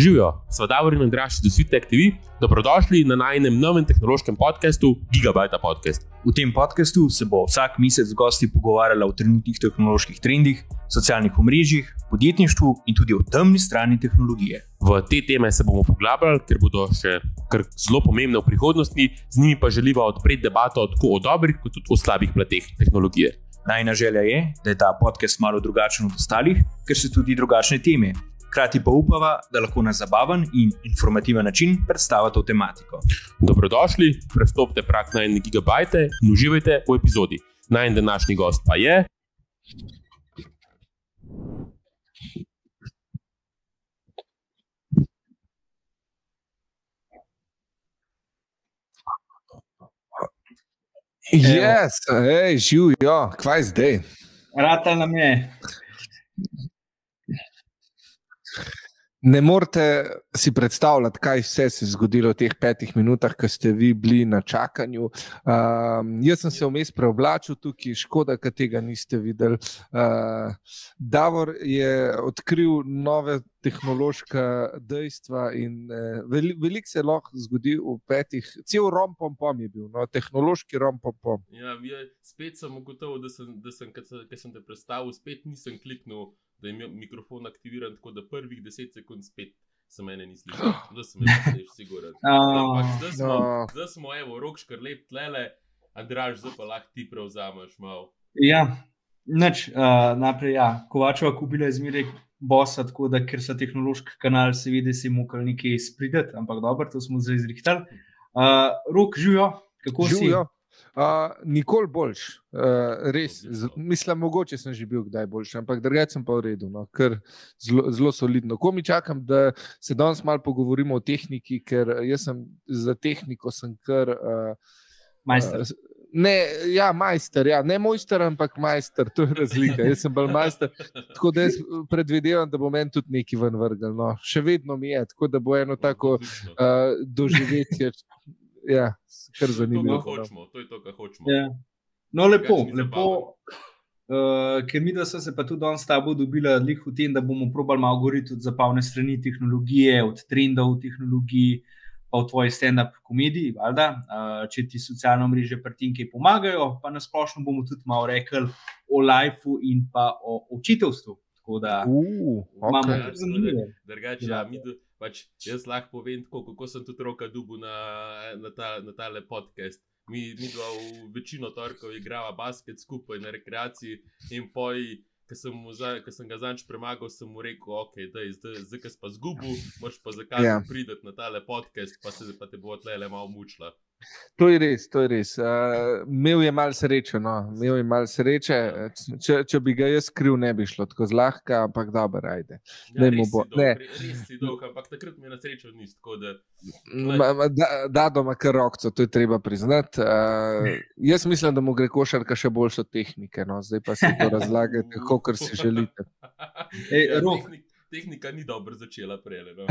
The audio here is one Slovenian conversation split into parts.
Živijo, svadavori in Andraš, da si tek TV, dobrodošli na najnem novem tehnološkem podkastu Gigabyte Podcast. V tem podkastu se bo vsak mesec z gosti pogovarjala o trenutnih tehnoloških trendih, socialnih omrežjih, podjetništvu in tudi o temni strani tehnologije. V te teme se bomo poglabljali, ker bodo še zelo pomembne v prihodnosti, z njimi pa želimo odpreti debato tako o dobrih, kot tudi o slabih plateh tehnologije. Najna želja je, da je ta podcast malo drugačen od ostalih, ker so tudi drugačne teme, hkrati pa upava, da lahko na zabaven in informativen način predstavite to tematiko. Dobrodošli, prestopite prak na 1 gigabajte in uživajte v epizodi. Naj en današnji gost pa je. Yes, hej, živijo, kaj zdaj? Rata nam je. Ne morete si predstavljati, kaj vse se je zgodilo v teh petih minutah, ko ste vi bili na čakanju. Um, jaz sem se vmes preoblačil tukaj, škoda, da tega niste videli. Uh, Davor je odkril nove tehnološke dejstva in uh, veliko velik se lahko zgodi v petih. Cel rompom pom je bil, no, tehnološki rompom pom. Ja, je, spet sem ugotovil, da sem, da sem, ker sem te predstavil, spet nisem kliknil da je imel mikrofon aktiviran, tako da prvih 10 sekund spet se mene ni slišal. Da sem jih siguren. Zdaj smo, evo, rok škrlep tlele, Andraž, zdaj pa lahko ti prevzameš malo. Ja, neč, uh, naprej, ja. Kovačeva kupila je zmeraj bosa, tako da ker so tehnološki kanal, se vidi, si mu kar nekaj sprideti, ampak dobro, to smo zdaj izrihtali. Uh, rok živijo, kako živijo? si? Uh, nikoli boljš, uh, res. Z, mislim, mogoče sem že bil kdaj boljši, ampak drugače sem pa v redu, no, ker zelo, zelo solidno. Ko mi čakam, da se danes malo pogovorimo o tehniki, ker jaz sem za tehniko sem kar. Uh, majster. Uh, Ne, ja, majster, ja. ne mojster, ampak majster, to je razlika. Jaz sem bolj majster. Tako da jaz predvidevam, da bo meni tudi nekaj ven vrgel. No. Še vedno mi je, tako da bo eno tako uh, doživetje ja, kar zanimivo. To, hočemo, to je to, kar hočemo. Ja. No, lepo, lepo. Uh, ker mi, da so se pa tudi danes s tabo dobili lih v tem, da bomo probali malo govoriti od zapavne strani tehnologije, od trendov v tehnologiji, pa v tvoji stand-up komediji, valjda, uh, če ti socialno mreže prtinke pomagajo, pa nasplošno bomo tudi malo rekli o lifeu in pa o učiteljstvu. Tako da uh, imamo okay. tudi zanimive. Drugače, ja, mi pač jaz lahko povem, tako, kako sem tudi roka dubu na, na, ta, na tale podcast. Mi, mi dva v večino torkov igrava basket skupaj na rekreaciji in poji. Ker sem, sem ga zanj premagal, sem mu rekel, okay, da je zdaj, zdaj, zdaj pa zgubil, moš pa zakaj yeah. Ja. prideti na tale podcast, pa se pa te bo tle le malo mučila. To je res, to je res. Uh, imel je malo sreče. No. Imel je malo sreče. Če, če bi ga jaz skril, ne bi šlo tako zlahka, ampak dobro, ajde. Ja, ne, bo, dolg, ne. Res si dolg, ampak takrat mi je na srečo ni tako. Da, da, da doma kar rokco, to je treba priznati. Uh, jaz mislim, da mu gre košarka še boljšo tehnike. No. Zdaj pa si to razlagate, kako si želite. Ej, ja, tehnika ni dobro začela prej. No.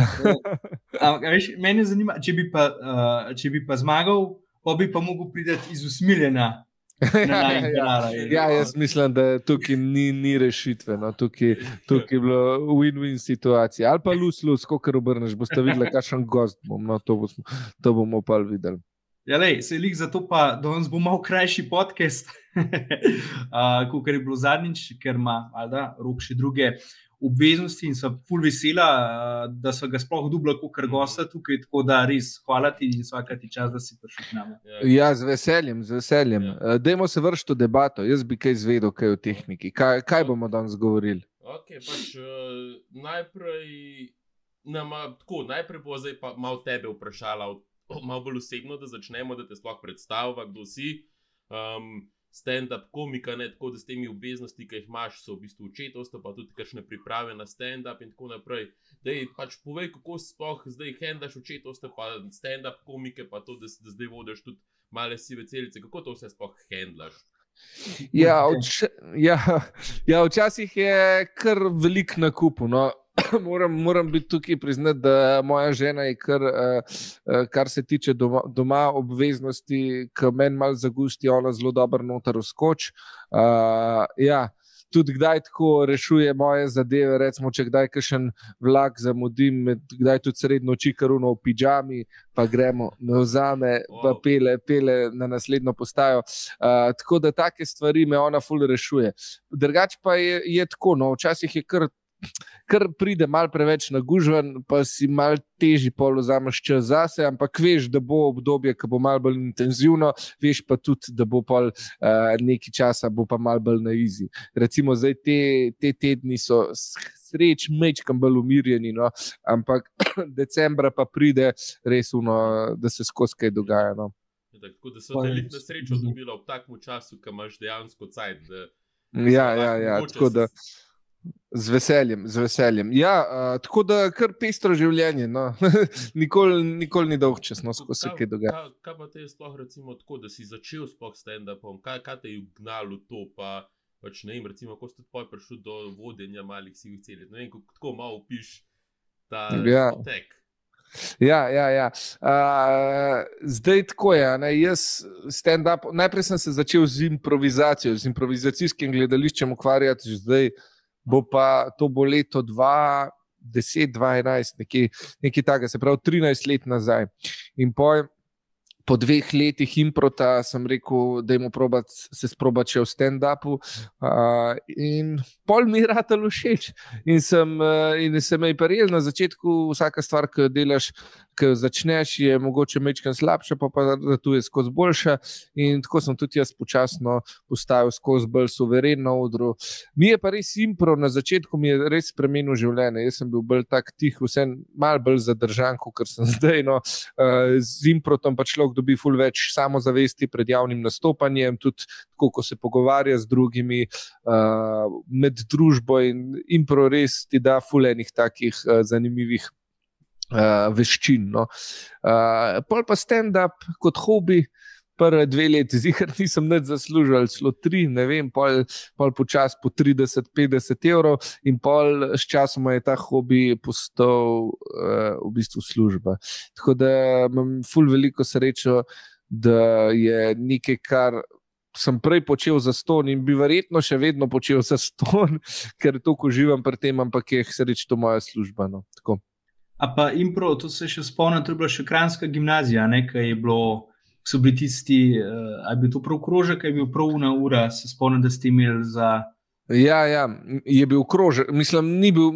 Mene zanima, če bi, pa, uh, če bi pa zmagal, pa bi pa mogel priti iz usmiljena. ja, ja, jaz mislim, da tukaj ni, ni rešitve. No. Tukaj, tukaj je bilo win-win situacija. Ali pa lus-lus, kot obrneš, boste videli, kakšen gost bom. No, to, bomo, to bomo pa videli. Ja, lej, se jih zato pa danes bo malo krajši podcast, uh, kot je bilo zadnjič, ker ima da, rok še druge obveznosti in so full vesela, da so ga sploh dublo, kot kar gosta tukaj. Tako da res hvala ti in vsakati čas, da si prišel k nam. Ja, ja, z veseljem, z veseljem. Ja. Dajmo se vršiti v debato. Jaz bi kaj izvedel, kaj o tehniki. Kaj, kaj bomo danes govorili? Okay, pač, uh, najprej, nama, tako, najprej bo zdaj pa malo tebe vprašala, malo bolj osebno, da začnemo, da te sploh predstavlja, kdo si. Um, stand-up komika, ne tako da s temi obveznostmi, ki jih imaš, so v bistvu očetovstvo, pa tudi kakšne priprave na stand-up in tako naprej. Da je pač povej, kako sploh zdaj hendaš očetovstvo, pa stand-up komike, pa to, da, da zdaj vodiš tudi male sive celice, kako to vse sploh hendaš. Ja, vč, ja, ja, včasih je kar velik nakup. No. moram, moram biti tukaj priznati, da moja žena je, kar, uh, kar se tiče doma, doma obveznosti, ki meni malo zagusti, ona zelo dobro noter uskoč. Uh, ja, tudi kdaj tako rešuje moje zadeve. Recimo, če kdaj kakšen vlak zamudim, kdaj tudi srednjo oči karuno v pižami, pa gremo, me vzame, pa pele, pele na naslednjo postajo. Uh, tako da take stvari me ona ful rešuje. Drugač pa je, je tako, no, včasih je kar kar pride malo preveč na gužven, pa si malo težji pol vzameš čas zase, ampak veš, da bo obdobje, ki bo malo bolj intenzivno, veš pa tudi, da bo pol uh, nekaj časa, bo pa malo bolj na izi. Recimo zdaj te, te tedni so. Sreč, mečkam bolj umirjeni, no? ampak decembra pa pride res uno, da se skozi kaj dogaja. No? Ja, tako da so te na srečo dobili ob takem času, ki imaš dejansko cajt. Ja, ja, ja, tako da. Se... Z veseljem, z veseljem. Ja, uh, tako da kar pestro življenje, no. nikoli, nikoli ni dolg čas, no, ko se kaj dogaja. Kaj, kaj pa te je sploh, recimo, tako, da si začel sploh s stand-upom, kaj, kaj te je gnalo to, pa pač ne vem, recimo, ko si tudi prišel do vodenja malih sivih celic. Ne vem, kako tako malo piš ta ja. tek. Ja, ja, ja. Uh, zdaj tako je. Ne? Jaz stand-up, najprej sem se začel z improvizacijo, z improvizacijskim gledališčem ukvarjati, zdaj bo pa to bo leto 2010, 2011, nekaj, nekaj takega, se pravi 13 let nazaj. In pojem po dveh letih improta sem rekel, da jim se sprobati v stand-upu. Uh, in pol mi je ratalo všeč. In sem, uh, in sem jih prijel na začetku, vsaka stvar, ki jo delaš, ki začneš, je mogoče mečkam slabša, pa pa da tu je skozi boljša. In tako sem tudi jaz počasno postavil skozi bolj suveren na odru. Mi je pa res impro, na začetku mi je res spremenil življenje. Jaz sem bil bolj tak tih, vse mal bolj zadržan, kot sem zdaj. No. Uh, z improtom pa človek dobi ful več samozavesti pred javnim nastopanjem, tudi tako, ko se pogovarja z drugimi, uh, med družbo in, in prores ti da ful enih takih uh, zanimivih uh, veščin. No. Uh, pol pa stand-up kot hobi. Prve dve leti, zihar nisem več zaslužil, celo tri, ne vem, pol, pol počas po 30-50 evrov, in pol s časom je ta hobi postal uh, v bistvu služba. Tako da imam ful veliko srečo, da je nekaj, kar sem prej počel za ston in bi verjetno še vedno počel za ston, ker to uživam pri tem, ampak je sreč to moja služba. No. A pa impro, to se še spomnim, to je bila še kranska gimnazija, nekaj je bilo so bili tisti, uh, ali je bil to prav krožek, ali je bil prav ura ura, se spomnim, da ste imeli za. Ja, ja, je bil krožek, mislim, ni bil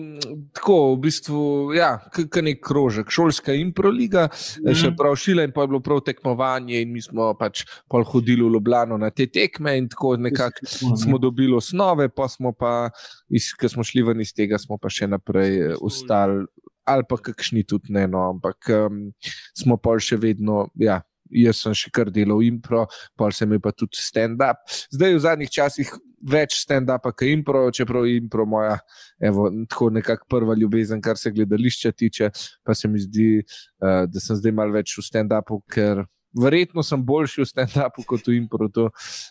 tako, v bistvu, ja, kot nek krožek, šolska improliga, mm. še prav šila in pa je bilo prav tekmovanje, in mi smo pač pol hodili v Ljubljano na te tekme, in tako nekako smo dobili osnove, pa smo pa, ki smo šli ven iz tega, smo pa še naprej ostali, ali pa kakšni tudi ne, no, ampak um, smo pa še vedno, ja jaz sem še kar delal impro, pa se mi pa tudi stand-up. Zdaj v zadnjih časih več stand-upa, kot impro, čeprav je impro moja, evo, tako nekako prva ljubezen, kar se gledališča tiče. Pa se mi zdi, uh, da sem zdaj malo več v stand-upu, ker. Verjetno sem boljši v stand-upu kot v improtu.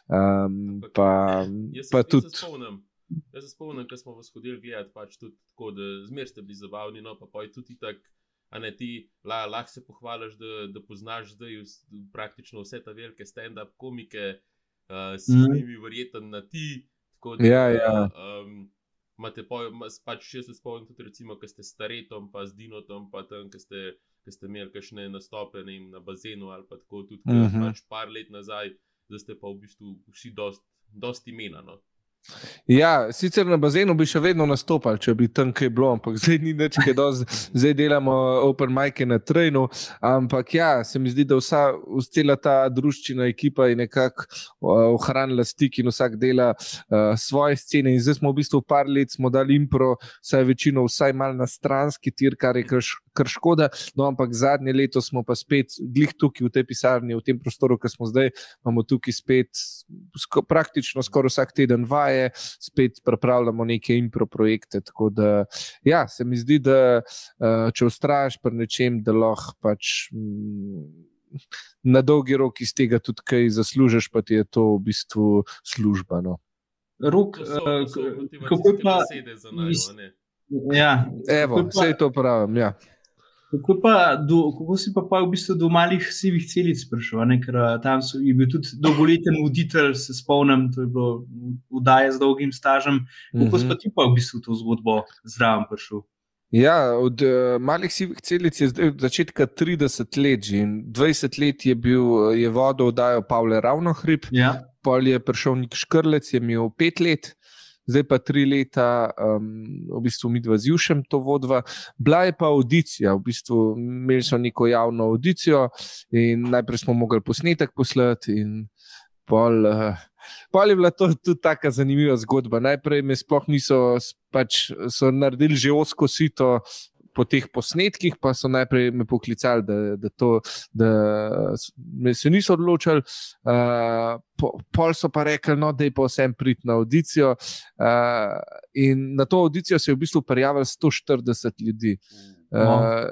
Um, pa, pa tudi. Jaz se spomnim, ko smo vas hodili gledati, pač tudi tako, da zmeraj ste bili zabavni, no pa je tudi tako a ne ti la, lahko se pohvališ, da, da poznaš zdaj praktično vse te velike stand-up komike, uh, si z mm. njimi verjeten na ti. Da, ja, ja. Um, Mate pa, pač še se spomnim, tudi recimo, ko ste s Taretom, pa z Dinotom, pa tam, ko ste, ste imeli kakšne nastope ne, na bazenu ali pa tako, tudi uh -huh. pač par let nazaj, da ste pa v bistvu vsi dosti dost imena. No. Ja, sicer na bazenu bi še vedno nastopali, če bi tam kaj bilo, ampak zdaj ni več, kaj do zdaj delamo open mic na trenu. Ampak ja, se mi zdi, da vsa cela ta družščina, ekipa je nekako ohranila stik in vsak dela uh, svoje scene. In zdaj smo v bistvu par let dali impro, saj večino vsaj mal na stranski tir, kar je kar, kar škoda. No, ampak zadnje leto smo pa spet, glih tukaj v tej pisarni, v tem prostoru, ki smo zdaj, imamo tukaj spet sko, praktično skoraj vsak teden vaj vaje, spet pripravljamo neke impro projekte. Tako da, ja, se mi zdi, da uh, če ustraješ pri nečem, da lahko pač. Mm, Na dolgi rok iz tega tudi kaj zaslužiš, pa ti je to v bistvu služba. No. Rok, kako pa besede za nas? Ja, Evo, vse to pravim. Ja. Kako, pa, do, kako si pa, pa v bistvu do malih sivih celic prišel? Ker tam so, je bil tudi dolgoletni voditelj, se spomnim, to je bilo vdaje z dolgim stažem. Kako si pa ti pa v bistvu to zgodbo zraven prišel? Ja, od uh, malih sivih celic je zdaj od začetka 30 let in 20 let je, bil, je vodo vdajal Pavle Ravnohrib, ja. pol je prišel nek škrlec, je imel pet let zdaj pa tri leta, um, v bistvu mi dva z Jušem to vodva. Bila je pa audicija, v bistvu imeli smo neko javno audicijo in najprej smo mogli posnetek poslati. Pol, uh, pol je bila to tudi tako zanimiva zgodba. Najprej me sploh niso, pač so naredili že osko sito, po teh posnetkih, pa so najprej me poklicali, da, da, to, da me se niso odločili. Uh, po, pol so pa rekli, no, da je pa vsem prid na audicijo. Uh, in na to audicijo se je v bistvu prijavilo 140 ljudi. Mm. Uh,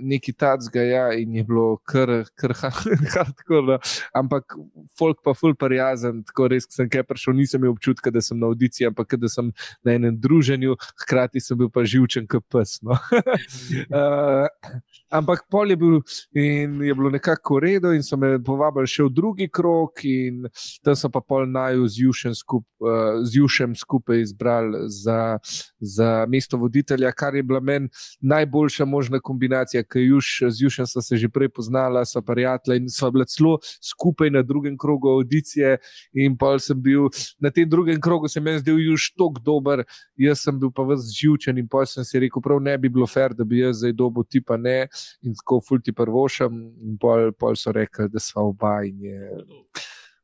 neki tacga, ja, in je bilo kar, kar hardcore, ampak folk pa ful prijazen, tako res, sem kaj prišel, nisem imel občutka, da sem na audiciji, ampak da sem na enem druženju, hkrati sem bil pa živčen, kot pes. No. uh, ampak pol je bil in je bilo nekako v redu, in so me povabili še v drugi krok, in tam so pa pol naju z Jušem, skup, uh, Jušem skupaj izbrali za, za mesto voditelja, kar je bila meni najboljša najboljša možna kombinacija, ki je juž, z Južem so se že prej poznala, so prijatelji in so bili celo skupaj na drugem krogu audicije. In pa sem bil na tem drugem krogu, se mi je zdel juž tako dober, jaz sem bil pa vse živčen in pa sem si rekel, prav ne bi bilo fair, da bi jaz zdaj dobo ti pa ne in tako fulti prvošem. In pol, pol so rekli, da so oba in je.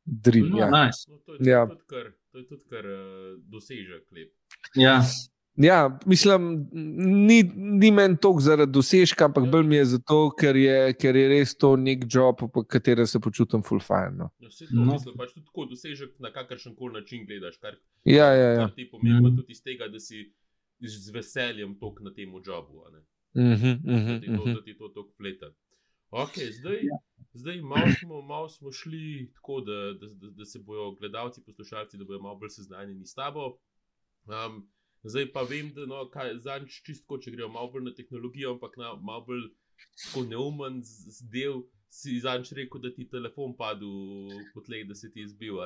Dream, no, ja. nice. no, to, je Ja. tudi kar, to je tudi kar uh, dosežek. Lep. Ja. Ja, mislim, ni, ni meni toliko zaradi dosežka, ampak bolj mi je zato, ker je, ker je res to nek job, po katerem se počutim fulfajno. Ja, vse to No. no. mislim, pač tudi tako dosežek na kakršen koli način gledaš. Kar, Ja, ja, ja. kar ti pomeni Mhm. tudi iz tega, da si z veseljem tok na tem jobu. a ne. Mhm, mhm, da ti to, mhm. da ti to tako pleta. Okay, zdaj, Ja. zdaj malo, smo, malo smo šli tako, da, da, da, da se bodo gledalci, poslušalci, da bodo malo bolj seznanjeni s tabo. Um, zdaj pa vem, da no, kaj, zanč čistko, če grejo malo bolj na tehnologijo, ampak na malo bolj neumen z- z del. Si zanč rekel, da ti telefon padel po tleh, da se ti je zbil.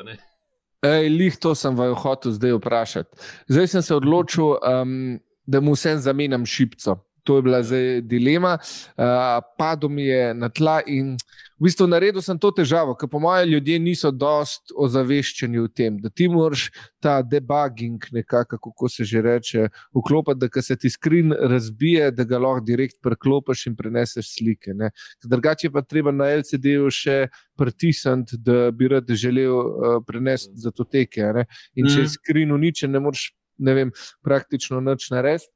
Ej, lih to sem vaju hotel zdaj vprašati. Zdaj sem se odločil, um, da mu vsem zamenjam šipco. To je bila zdaj dilema. Uh, padel mi je na tla in v bistvu naredil sem to težavo, ker po mojem ljudje niso dost ozaveščeni o tem, da ti moraš ta debugging, nekako, kako se že reče, vklopiti, da se ti skrin razbije, da ga lahko direkt preklopiš in preneseš slike. ne. Drugače pa treba na LCD-ju še pritisniti, da bi rad želel uh, prenesti za to teke. ne. In če je Mhm. skrin uničen, ne moreš, ne vem, praktično nič narediti.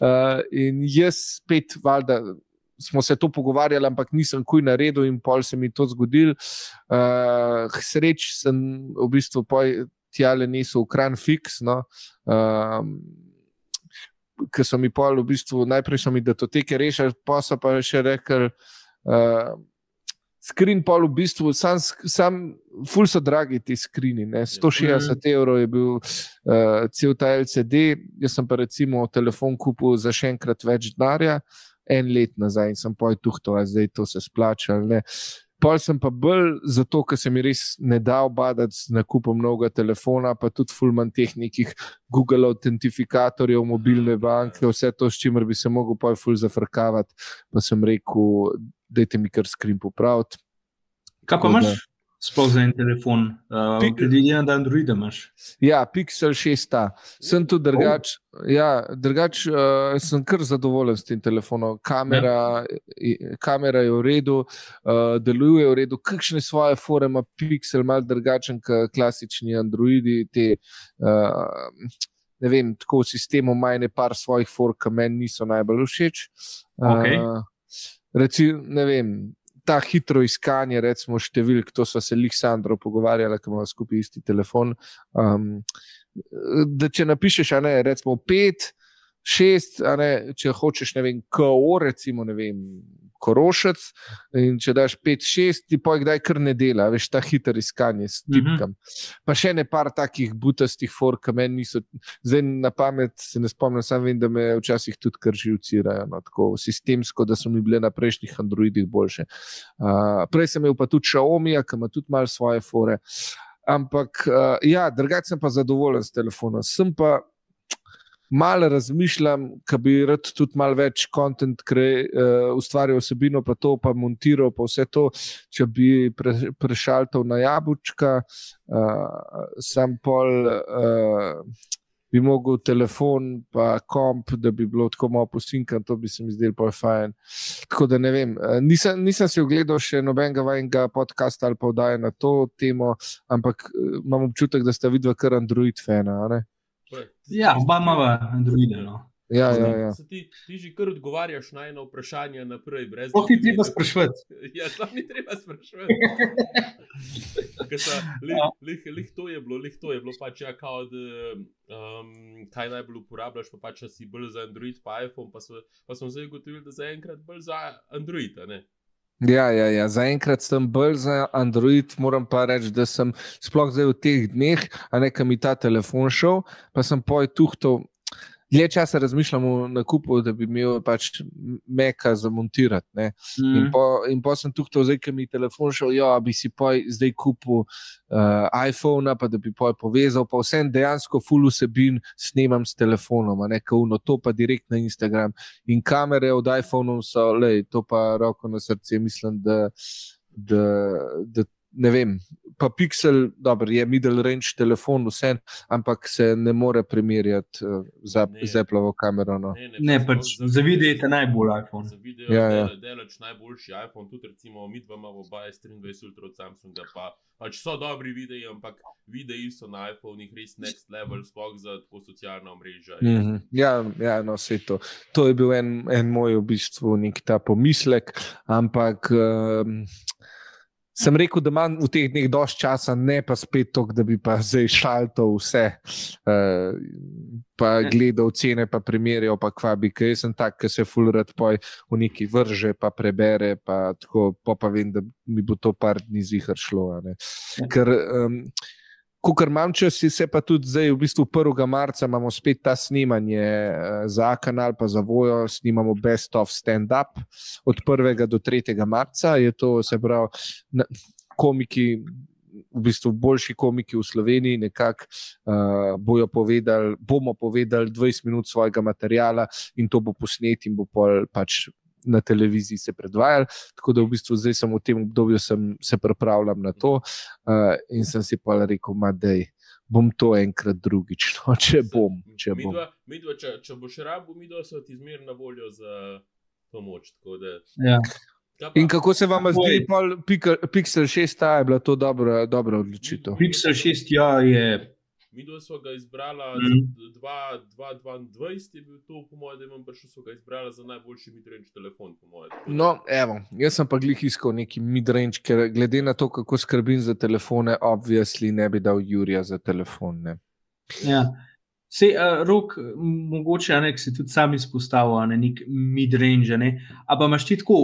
Uh, in jaz spet, valjda, smo se to pogovarjali, ampak nisem kuj naredil, in pol se mi to zgodil. Uh, sreč sem v bistvu tjale nisel v kran fix. No. Um, Ker so mi pol, v bistvu, najprej so mi datoteke rešili, pa so pa še rekli, uh, skrin pol, v bistvu, sam, sam ful so dragi ti skrini, ne? 160 evrov je bil uh, cel ta LCD, jaz sem pa recimo telefon kupil za še enkrat več denarja, en let nazaj in sem poj tuhto, a zdaj to se splača ali ne. Pol sem pa bolj zato, ker se mi res ne da obadati z nakupom novega telefona, pa tudi fulman teh nekih Google autentifikatorjev, mobilne banke, vse to, s čimer bi se mogel pol ful zafrkavati. Pa sem rekel, dajte mi kar skrin popraviti. Kaj pa imaš sploh za en telefon? Uh, Pi- Predvidevam, da Android imaš. Ja, Pixel 6. Sem tu drugač. Ja, drugač uh, sem kar zadovoljen s tem telefonom. Kamera, ja. kamera je v redu, uh, deluje v redu. Kakšne svoje fore ima Pixel, malo drugačen kot klasični Androidi. Te, uh, ne vem, tako v sistemu ima ene par svojih for, ki meni niso najbolj všeč. Uh, reci, ne vem. Ta hitro iskanje, recimo, številk, to so se lih Sandro pogovarjali, ki imamo skupaj isti telefon. Um, da če napišeš, a ne, recimo pet, šest, ne, če hočeš, ne vem, KO, recimo, ne vem, korošec. In če daš pet, šest, ti pa jih kdaj kar ne dela, veš, ta hiter iskanje s tipkam. Mm -hmm. Pa še ne par takih butastih fork, ki meni niso, zdaj na pamet se ne spomnim, sam vem, da me včasih tudi kar živcirajo, no, tako sistemsko, da so mi bile na prejšnjih Androidih boljše. Uh, prej sem imel pa tudi Xiaomi, ki ima tudi malo svoje fore. Ampak, uh, ja, drugače sem pa zadovoljen s telefonom. Sem pa malo razmišljam, da bi rad tudi malo več kontent uh, ustvarjal, osebino, pa to, pa montiral, pa vse to, če bi pre, prešaltal na jabučka, uh, sam pol. Uh, Bi mogel telefon, pa komp, da bi bilo tako malo posinkan, to bi se mi zdelo pa fajn. Tako da ne vem, nisem, nisem si ogledal še nobenega vašega podcasta ali pa vdaje na to temo, ampak imam občutek, da ste videli kar Android fena. Ja, oba imamo Androide. No. Ja, ja, ja. Ti, ti že kar odgovarjaš na eno vprašanje naprej. To ni treba sprašovati. Ja, to ni treba sprašovati. lih, ja. lih, lih to je bilo, lih to je bilo pač ja, kao, da, um, kaj najbolj uporabljaš, pa pač si bolj za Android, pa iPhone, pa, so, pa sem zdaj ugotovil, da zaenkrat bolj za Android. Ja, ja, ja. zaenkrat sem bolj za Android, moram pa reči, da sem sploh zdaj v teh dneh, a ne kam mi ta telefon šel, pa sem poj tuhtal Dlje časa razmišljam o nakupu, da bi imel pač meka za montirati. Mm. In, po, in po sem tukaj, zdaj, ki mi telefon šel, jo, ja, bi si poj zdaj kupil uh, iPhone, pa da bi poj povezal, pa vsem dejansko full vsebin snemam s telefonom, ne kauno, to pa direkt na Instagram. In kamere od iPhone so, lej, to pa roko na srce, mislim, da. Da, da ne vem, pa Pixel, dobro, je middle range telefon, vse, ampak se ne more primerjati uh, z Apple kamero. No. Ne, ne, ne pač za video je najbolj iPhone. Za video ja, ja. je delač najboljši iPhone, tudi recimo mi dva imamo oba S23 Ultra od Samsunga. Pa, pač so dobri videi, ampak videi so na iPhone res next level, sploh za tako socialna mreža. Mm -hmm. Ja, ja no, vse to. To je bil en, en moj v bistvu nek ta pomislek, ampak. Um, sem rekel, da imam v teh dneh dovolj časa, ne pa spet to, da bi pa zdaj šal to vse, uh, pa ja. gledal cene, pa primerjal, pa kva bi, ker sem tak, ki se fulrat poj v neki vrže, pa prebere, pa tako, pa, pa vem, da mi bo to par dni zihar šlo. Ja. Ker, um, Ko imam čas, se pa tudi zdaj, v bistvu 1. marca, imamo spet ta snemanje eh, za kanal, pa za vojo, snimamo Best of Stand-up od 1. do 3. marca. Je to, se pravi, komiki, v bistvu boljši komiki v Sloveniji, nekako uh, povedali, bomo povedali 20 minut svojega materiala in to bo posnet in bo pač na televiziji se predvajali. Tako da v bistvu zdaj sem v tem obdobju, sem, se pripravljam na to uh, in sem si pa rekel, da bom to enkrat drugič, no, če bom. Če, bom. Midva, midva, če, če boš rabo, mi dva so ti zmer na voljo za pomoč. Ja. In kako se vam zdi, da je Pixel 6 ta je bila to dobra, dobra odločitev? Pixel 6 ja, je Mi smo ga izbrali, mm. 2022 je bil to, po mojem, da imam prišel, so ga izbrali za najboljši midrange telefon. No, evo, jaz sem pa glih iskal neki midrange, ker glede na to, kako skrbim za telefone, obvisli ne bi dal Jurija za telefon. Ne. Ja. Se, uh, rok, mogoče ne, si tudi sam izpostavil, ne, nek midrange. Ampak imaš ti tako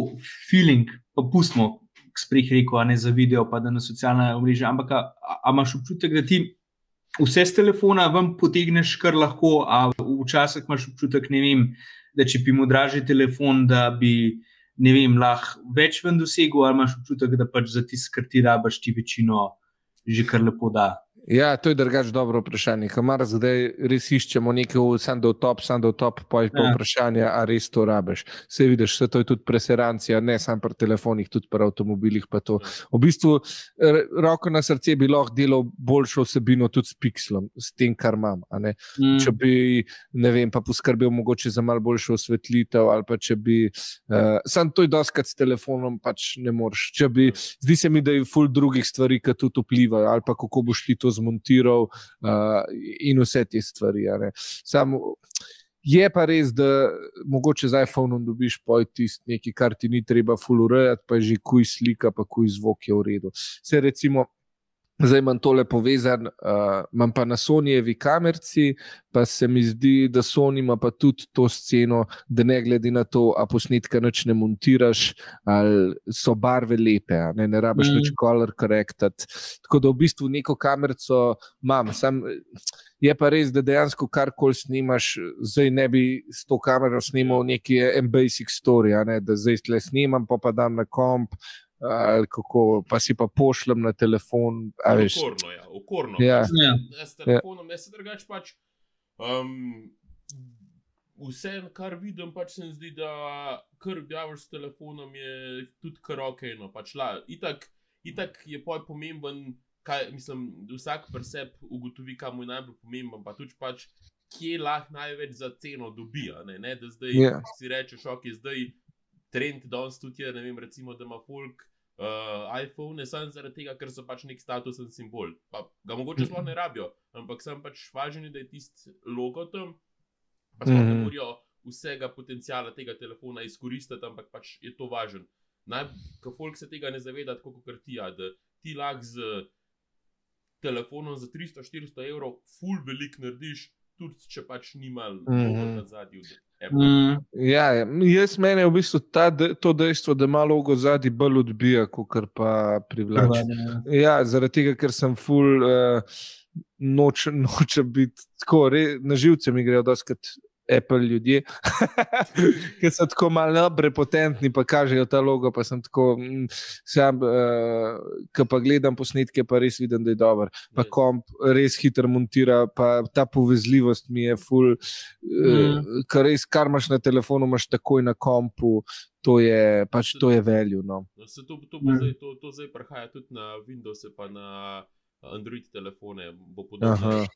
feeling, pa pustimo, sprih rekel, ne za video, pa da na socialna mreža. Ampak a, a imaš občutek, da ti vse z telefona vam potegneš, kar lahko, a včasih imaš občutek, vem, da če bi mu dražil telefon, da bi vem, lahko več ven dosegel, ali imaš občutek, da pač za tisto, kar ti rabaš, ti večino že kar lepo da. Ja, to je drugač dobro vprašanje. Kamar zdaj res iščemo nekaj, sam do top, sam do top, pa je pa ja. vprašanje, ali res to rabeš. Vse vidiš, vse to je tudi preserancija, ne samo pri telefonih, tudi pri avtomobilih. V bistvu, roko na srce bi lahko delal boljšo vsebino tudi s Pixlom, s tem, kar imam. Mm. Če bi, ne vem, pa poskrbel mogoče za malo boljšo osvetlitev, ali pa če bi, uh, sam to je doskrat s telefonom, pač ne moreš. Bi, zdi se mi, da je ful drugih stvari, ki tudi vplivajo, ali pa kako boš ti to zmontiral uh, in vse te stvari. Sam, je pa res, da mogoče z iPhonom dobiš tisto nekaj, kar ti ni treba fulurejati, pa je že kuj slika, pa kuj zvok je v redu. Se recimo. Zdaj imam tole povezan, uh, imam pa na Sonyjevi kamerci, pa se mi zdi, da Sony ima pa tudi to sceno, da ne glede na to, a posnetka noč ne montiraš, ali so barve lepe, ne, ne rabiš mm. več color correctat. Tako da v bistvu neko kamerco imam. Sam, je pa res, da dejansko karkoli snimaš, zdaj ne bi s to kamero snimal neki basic story, ne, da zdaj tle snimam, pa pa dam na komp ali kako, pa si pa pošljem na telefon. Okorno, ja, okorno. Ja. Ja. Ja, s telefonom, ja. jaz se drugače pač. Um, vse, kar vidim, pač se mi zdi, da kar objaviš s telefonom, je tudi kar ok. No, pač la, itak, itak je poj pomemben, kaj, mislim, vsak preseb ugotovi, kam je najbolj pomemben, pa tudi pač. Kje lahko največ za ceno dobijo? Ne, ne, da zdaj yeah. si rečeš, ok, zdaj trend danes tudi je, ne vem, recimo, da ima folk uh, iPhone, samo zaradi tega, ker so pač nek statusen simbol. Pa ga mogoče sploh ne rabijo, ampak sem pač važen, da je tisti logo tam, pa sploh ne mhm. morajo vsega potencijala tega telefona izkoristiti, ampak pač je to važen. Ko folk se tega ne zaveda, tako kot ti, ja, da ti lahko z telefonom za 300-400 evrov, full velik narediš, tudi če pač nima mm -hmm. na zadnji. Mm, ja, ja, jaz meni je v bistvu ta, to dejstvo, da malo v zadnji bolj odbija, kot pa privlači. Ja. ja, zaradi tega, ker sem full, uh, noč, noče biti tako, re, na živce mi grejo doskrat Apple ljudje, ki so tako malo prepotentni, pa kažejo ta logo. Pa sem tako, mm, sam, uh, ki pa gledam posnetke, pa res vidim, da je dober. Pa komp res hitro montira, pa ta povezljivost mi je full. Uh, mm. Kar res, kar imaš na telefonu, imaš takoj na kompu. To je pač to je veljo. No. no to, to, mm. zdaj, to, to zdaj prihaja tudi na Windows, pa na Android telefone, bo podobno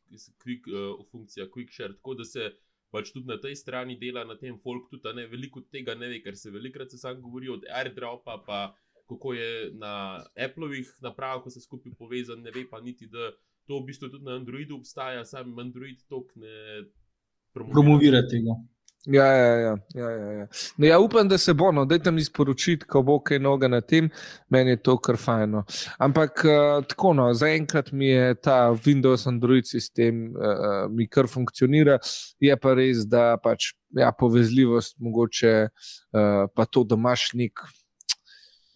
quick, uh, funkcija Quick Share. Tako da se pač tudi na tej strani dela na tem folk, tudi ne, veliko tega ne ve, ker se velikrat se sam govori od AirDropa, pa kako je na Appleovih napravah, ko se skupaj povezan, ne ve pa niti, da to v bistvu tudi na Androidu obstaja, sam Android tok ne promovira, promovira tega. Ja, ja, ja, ja, ja, ja. No, ja, upam, da se bo, no, da tam izporočiti, ko bo kaj noga na tem, meni je to kar fajno. Ampak uh, tako, no, zaenkrat mi je ta Windows Android sistem, uh, mi kar funkcionira, je pa res, da pač ja, povezljivost, mogoče uh, pa to, da imaš nek.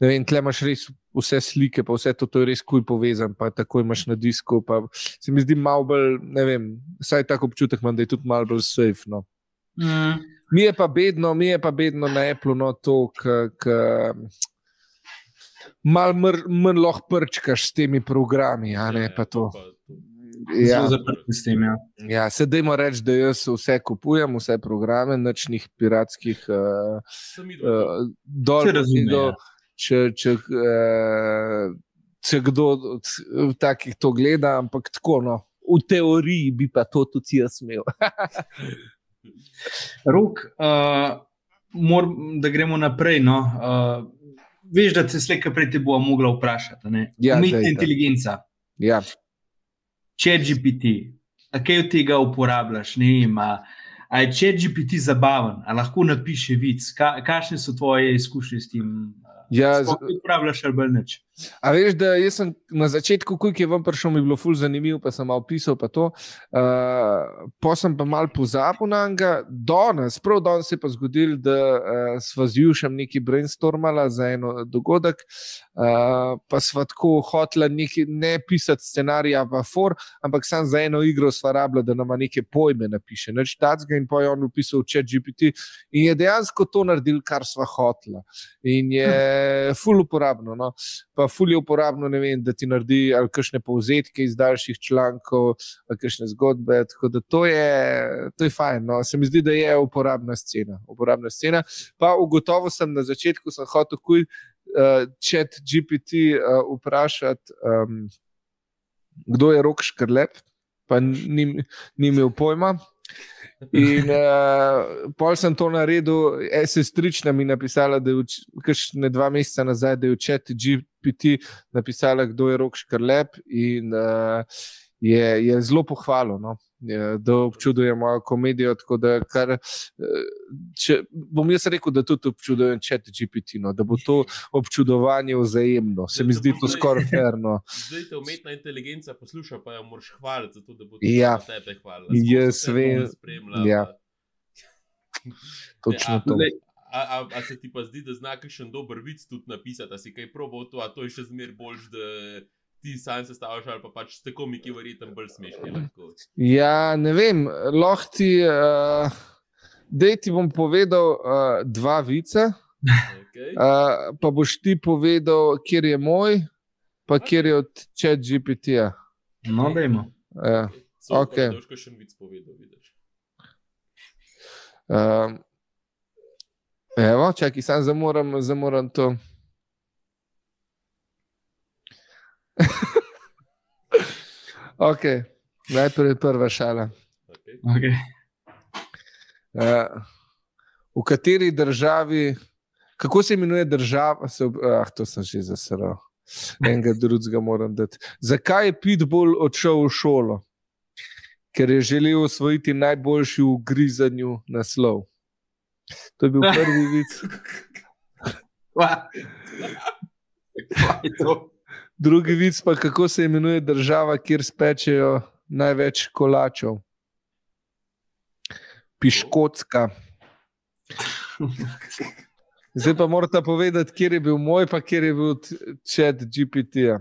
Ne vem, tle imaš res vse slike, pa vse to, to je res kuj povezan, pa tako imaš na disku. Se mi zdi malo bolj, ne vem, vsaj tako občutek imam, da je tudi malo bolj safe. No. Mm. Mi je pa bedno, mi je pa bedno na Apple, no to, ki malo manj lahko prčkaš s temi programi. Ja, ne, pa to. Ja, sistem, ja. ja sedajmo reči, da jaz vse kupujem, vse programe, nočnih piratskih uh, uh, dolžnikov. Če, če, uh, če kdo od takih to gleda, ampak tako, no, v teoriji bi pa to tudi jaz imel. Rok, uh, mor, da gremo naprej. No, uh, veš, da se slejka prej te bo mogla vprašati. Ja, Umetna inteligenca. Ja. Če je GPT, kaj od tega uporabljaš? Ne, ima, a je če GPT zabaven, a lahko napiše vic, Ka, kakšne so tvoje izkušnje s tem? Ja, uporabljaš ali neč. A veš, da sem na začetku, ko je vam prišel, mi je bilo ful zanimivo, pa sem malo pisal. Pa uh, pa sem pa mal pozabil na njega. Danes, prav danes se je pa zgodil, da uh, sva z Jušem neki brainstormala za eno dogodek. Uh, pa sva tako hotela neki, ne pisati scenarija, pa for, ampak sam za eno igro sva rabila, da nama neke pojme napiše. Neč tacga in pa je on upisal chat GPT in je dejansko to naredil, kar sva hotela. In je ful uporabno. No. Pa ful je uporabno, vem, da ti naredi ali kakšne povzetke iz daljših člankov, ali kakšne zgodbe. Tako da to je, to je fajn. No. Se mi zdi, da je uporabna scena. Uporabna scena. Pa ugotovil sem na začetku, sem hotel kuj. Uh, chat GPT uh, vprašati, um, kdo je rok škrlep, pa ni, ni imel pojma. In uh, pol sem to naredil, sestrična mi je napisala, da je kakšne dva meseca nazaj, da je v četi GPT napisala, kdo je rok škrlep. In, uh, je, je zelo pohvalo. No? Da občudujemo komedijo. Da, kar, če, bom jaz rekel, da tudi občudujem čet GPT, no, da bo to občudovanje vzajemno. Se mi zdi to skoraj ferno. Zdaj te umetna inteligenca posluša, pa jo moraš hvaliti, zato, da bo to ja. tebe hvalila. Jaz vem. Ja. Točno ja, to. A, a, a se ti pa zdi, da znaš še en dober vic tudi napisati, da si kaj probo to, a to je še zmeraj boljš, da ti sam sestavljaš ali pa pač te komiki verjetno bolj smešni. Lahko. Ja, ne vem, lahko ti, uh, da ti bom povedal uh, dva vica, okay. uh, pa boš ti povedal, kjer je moj, pa okay. kjer je od čet GPT-ja. No, vemo. Ja. Okay. Okay. Še en vic povedal, vidiš. Uh, Evo, čakaj, sam zamoram, zamoram to. ok, najprej prva šala. Okay. Okay. Uh, v kateri državi, kako se imenuje država? Se, ah, to sem že zasral. Enega drugega moram dati. Zakaj je Pitbull odšel v šolo? Ker je želel osvojiti najboljši v grizanju naslov. To je bil prvi vid. Drugi vid pa kako se imenuje država, kjer spečejo največ kolačev. Piškotska. Zdaj pa morate povedati, kje je bil moj, pa kje je bil čet GPT-ja.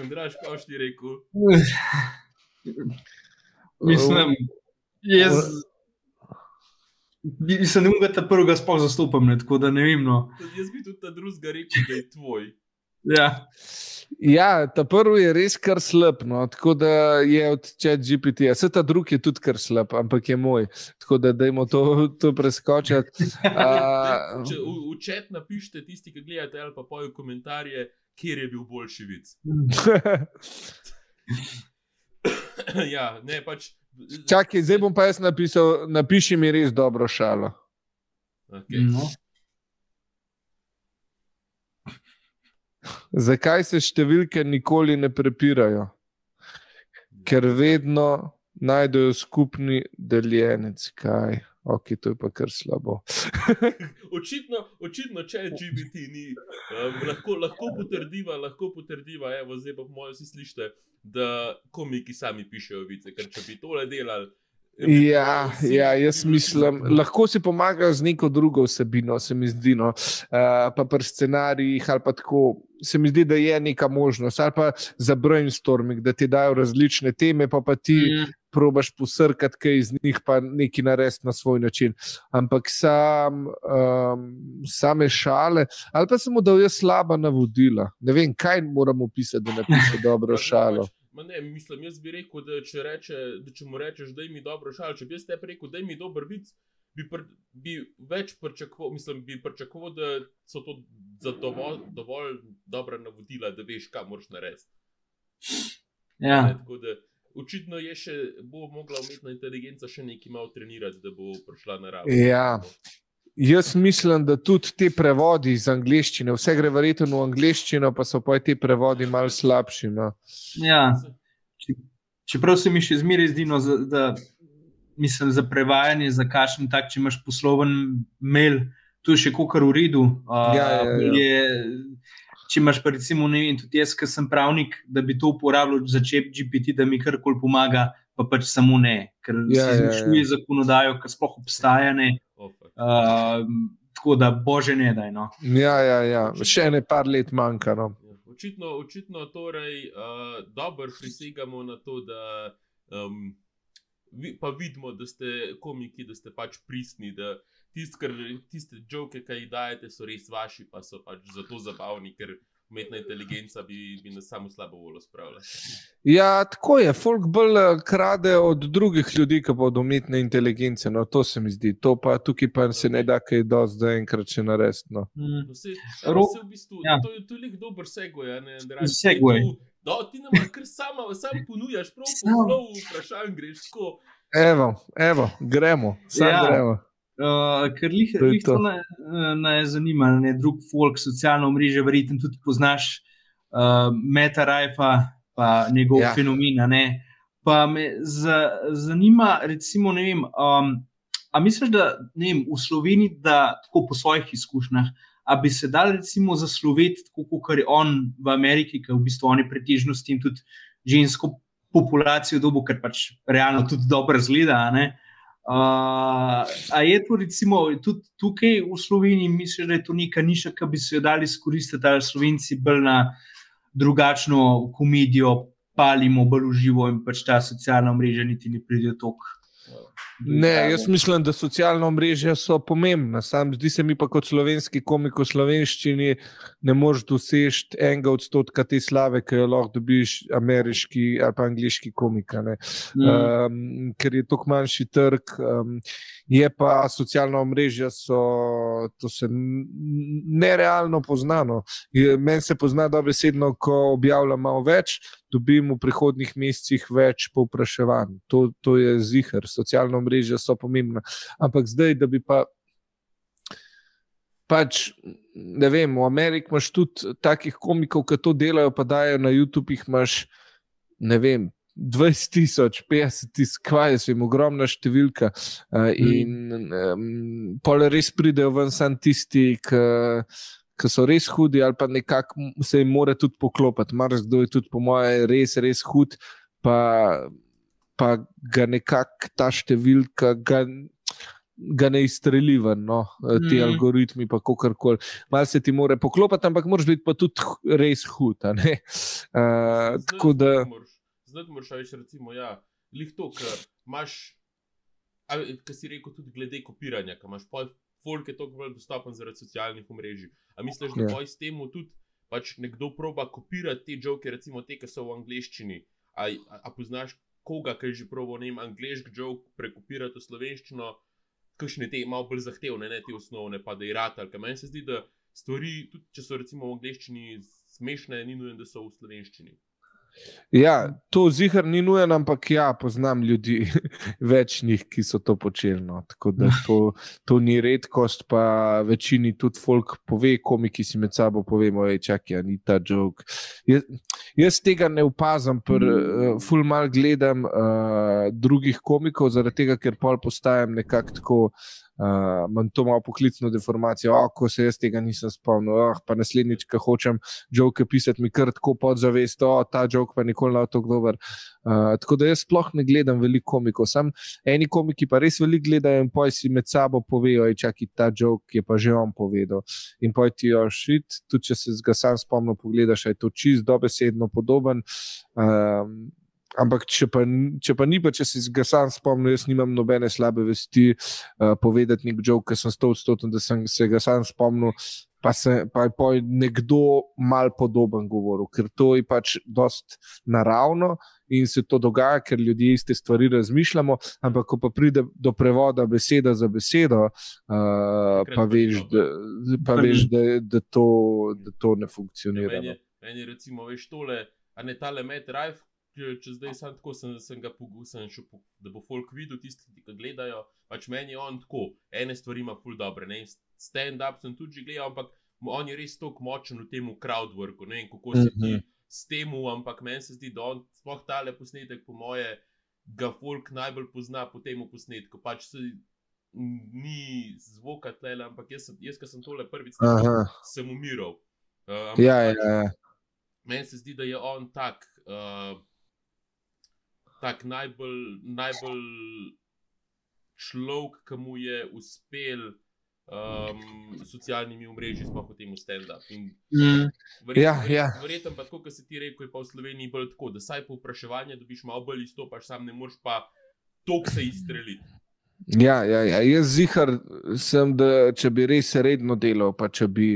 Andraš, kaj ti rekel? Mislim, jaz. Mislim, da ne morete prvega sploh zastopati, tako da ne vem. No. Jaz bi tudi ta drugega rekel, da je tvoj. Ja. Ja, ta prvi je res kar slab, no, tako da je od čet GPT. -ja. Vse ta drugi je tudi kar slab, ampak je moj. Tako da dajmo to, to preskočiti. Uh, Če v, v čet napišete, tisti, ki gledate, ali pa pojo komentarje, kjer je bil boljši vid. ja, ne pač. Čakaj, zdaj bom pa jaz napisal, napiši mi res dobro šalo. Okay. No. Zakaj se številke nikoli ne prepirajo? Ker vedno najdejo skupni deljenec. Kaj? Ok, to je pa kar slabo. očitno, očitno, če je GBT, ni, um, lahko, lahko potrdiva, lahko potrdiva, evo, zdaj pa mojo si slišite, da komiki sami pišejo vice, ker če bi tole delali. Ja, ja, jaz mislim, lahko si pomagajo z neko drugo vsebino, se mi zdi, no. uh, pa pri scenarijih ali pa tako. Se mi zdi, da je neka možnost, ali pa za brainstorming, da ti dajo različne teme, pa, pa ti mm probaš posrkati kaj iz njih, pa nekaj narediti na svoj način. Ampak sam, um, same šale, ali pa samo da je slaba navodila. Ne vem, kaj moramo pisati, da napiše dobro šalo. Ne, mislim, jaz bi rekel, da če, reče, da če mu rečeš, da imaš dobro šalo, če bi jaz te rekel, da imaš dober vic, bi, pr, bi več pričakoval, mislim, bi pričakoval, da so to dovolj, dovolj dobra navodila, da veš, kaj moraš narediti. Ja. Ne, tako da očitno je še, bo mogla umetna inteligenca še nekaj malo trenirati, da bo prišla na raven. Ja. Jaz mislim, da tudi te prevodi iz angleščine, vse gre verjetno v angleščino, pa so pa ti prevodi malo slabši. No. Ja. Čeprav se mi še zmeraj zdi, no, da mislim, za prevajanje, za kašen tak, če imaš posloven mail, tu je še kar v redu. Uh, ja, ja, ja. Je, če imaš, pa recimo, ne vem, tudi jaz, ki sem pravnik, da bi to uporabljal za čep GPT, da mi karkoli pomaga, pa pač samo ne, ker ja, se izmišljuje ja, ja. zakonodajo, ki sploh obstaja. Uh, tako da, bože, ne da. No. Ja, ja, ja. še ne par let manjka. No. Očitno, očitno torej, uh, dobro prisegamo na to, da um, vi, pa vidimo, da ste komiki, da ste pač pristni. Da, tist, kar, tiste žoke, ki jih dajete, so res vaši, pa so pač zato zabavni, ker umetna inteligenca bi, bi nas samo slabo voljo spravila. Ja, tako je. Folk bolj eh, krade od drugih ljudi, ki bodo umetne inteligence. No, to se mi zdi. To pa tukaj pa se ne da kaj do zdaj enkrat še narediti. No. Mm. No, se, evo, se v bistvu, ja. To je toliko dober segoj. Segoj. Da, ti nam kar sama, sam ponujaš, prav po vprašanju greš tako. Evo, evo, gremo, samo ja. gremo. Uh, ker jih je to naj zanimalo, ne drug folk, socialno mrežo, verjetno tudi poznaš uh, Meta Rajfa, pa njegov ja. fenomen. Pa me zanima, recimo, ne vem. Um, a misliš, da vem, v Sloveniji, da tako po svojih izkušnjah, a bi se dal recimo zasloveti, tako kot je on v Ameriki, ki v bistvu oni pretežno s tem tudi žensko populacijo dobo, ker pač realno tudi dobro zgleda. Uh, a je to recimo tudi tukaj v Sloveniji, misliš, da je to neka niša, ki bi se jo dali izkoristiti, ali slovenci bolj na drugačno komedijo, palimo bolj uživo in pač ta socialna mreža niti ne pride toliko. Ne, jaz mislim, da socialna mreža so pomembna. Sam zdi se mi pa kot slovenski komik v slovenščini, ne moreš doseči enega odstotka te slave, ki jo lahko dobiš ameriški ali pa angliški komik. Mm. Um, ker je to manjši trg. Um, je pa socialna mreža, so, to se nerealno poznano. Meni se pozna dobesedno, ko objavljam malo več, dobim v prihodnih mesecih več povpraševanj. To, to je zihar, socialna mreža so pomembna. Ampak zdaj, da bi pa. Pač, ne vem, v Ameriki imaš tudi takih komikov, ki to delajo, pa dajo na YouTube, imaš, ne vem, 20 tisoč, 50 tisoč, kaj je, jim ogromna številka. Uh, in um, pole res pridejo ven samo tisti, ki so res hudi, ali pa nekako se jim mora tudi poklopiti. Mars, kdo je tudi, po mojem, res, res hud, pa, pa ga nekako ta številka. Ga, Ga ne izstreli ven, no, ti mm. algoritmi, pa kako koli. Malo se ti mora poklopiti, ampak moraš biti pa tudi res hud. Uh, tako da. Moraš zdaj moraš reči, recimo, ja, lihto, ker imaš, kaj si rekel, tudi glede kopiranja, ker imaš pol, folk je toliko bolj dostopen zaradi socialnih omrežij. A misliš, da. Ja. s tem tudi pač nekdo proba kopirati te žoke, recimo te, ki so v angleščini? A, a, a poznaš koga, ki je že probo, ne vem, angliški žok prekopirati v slovenščino, kakšne te malo bolj zahtevne, ne te osnovne, pa da je rad. Ker meni se zdi, da stvari, tudi če so recimo v angleščini smešne, ni nujno, da so v slovenščini. Ja, to zihar ni nujen, ampak ja, poznam ljudi, več njih, ki so to počeli. No. Tako da to, to ni redkost, pa večini tudi folk pove, komiki si med sabo povemo, da je ni ta jok. Jaz, jaz tega ne opazam, ker uh, ful mal gledam uh, drugih komikov, zaradi tega, ker pol postajam nekako tako uh, imam to malo poklicno deformacijo, oh, ko se jaz tega nisem spomnil. Oh, pa naslednjič, ko hočem žoke pisati, mi kar tako podzavest, oh, ta žok pa nikoli ne bo tako dober. Uh, tako da jaz sploh ne gledam veliko komikov. Sam eni komiki pa res veliko gledajo in poj si med sabo povejo, čakaj, ta žok je pa že on povedal. In poj ti jo šit, tudi če se ga sam spomnim, pogledaš, je to čist dobesedno podoben. Um, Ampak, če pa, če pa ni, pa če se ga sam spomnim, jaz nimam nobene slabe vesti uh, povedati nek jok, ker sem sto odstoten, da sem se ga sam spomnil, pa, se, pa je nekdo mal podoben govoril, ker to je pač dost naravno in se to dogaja, ker ljudje iste stvari razmišljamo. Ampak, ko pa pride do prevoda beseda za besedo, uh, pa veš, da, pa veš da, da, to, da to ne funkcionira. Meni, no. meni recimo, veš tole, a ne tale med drive če zdaj sem tako, sem, sem ga pogusil, da bo folk videl tisti, ki ga gledajo. Pač meni je on tako, ene stvari ima ful dobre. Stand-up sem tudi gledal, ampak on je res tako močen v tem crowdworku. Ne vem, kako se ti mhm. s tem, ampak meni se zdi, da on sploh tale posnetek, po moje, ga folk najbolj pozna po tem posnetku. Pač se, Ni zvoka tle, ampak jaz, jaz ki sem tole prvič videl, sem umiral. Uh, ja, pač, ja, ja. Meni se zdi, da je on tak. Uh, tak najbolj, najbolj človek, ki mu je uspel um, socialnimi mreži, sploh potem v stand-up. Mm. Ja, ja. Verjetno pa tako, kot si ti rekel, je pa v Sloveniji bolj tako, da saj po vprašanju dobiš malo bolj izstopaš, sam ne moreš pa tok se izstreliti. Ja, ja, ja. jaz zihar sem, da če bi res redno delal, pa če bi.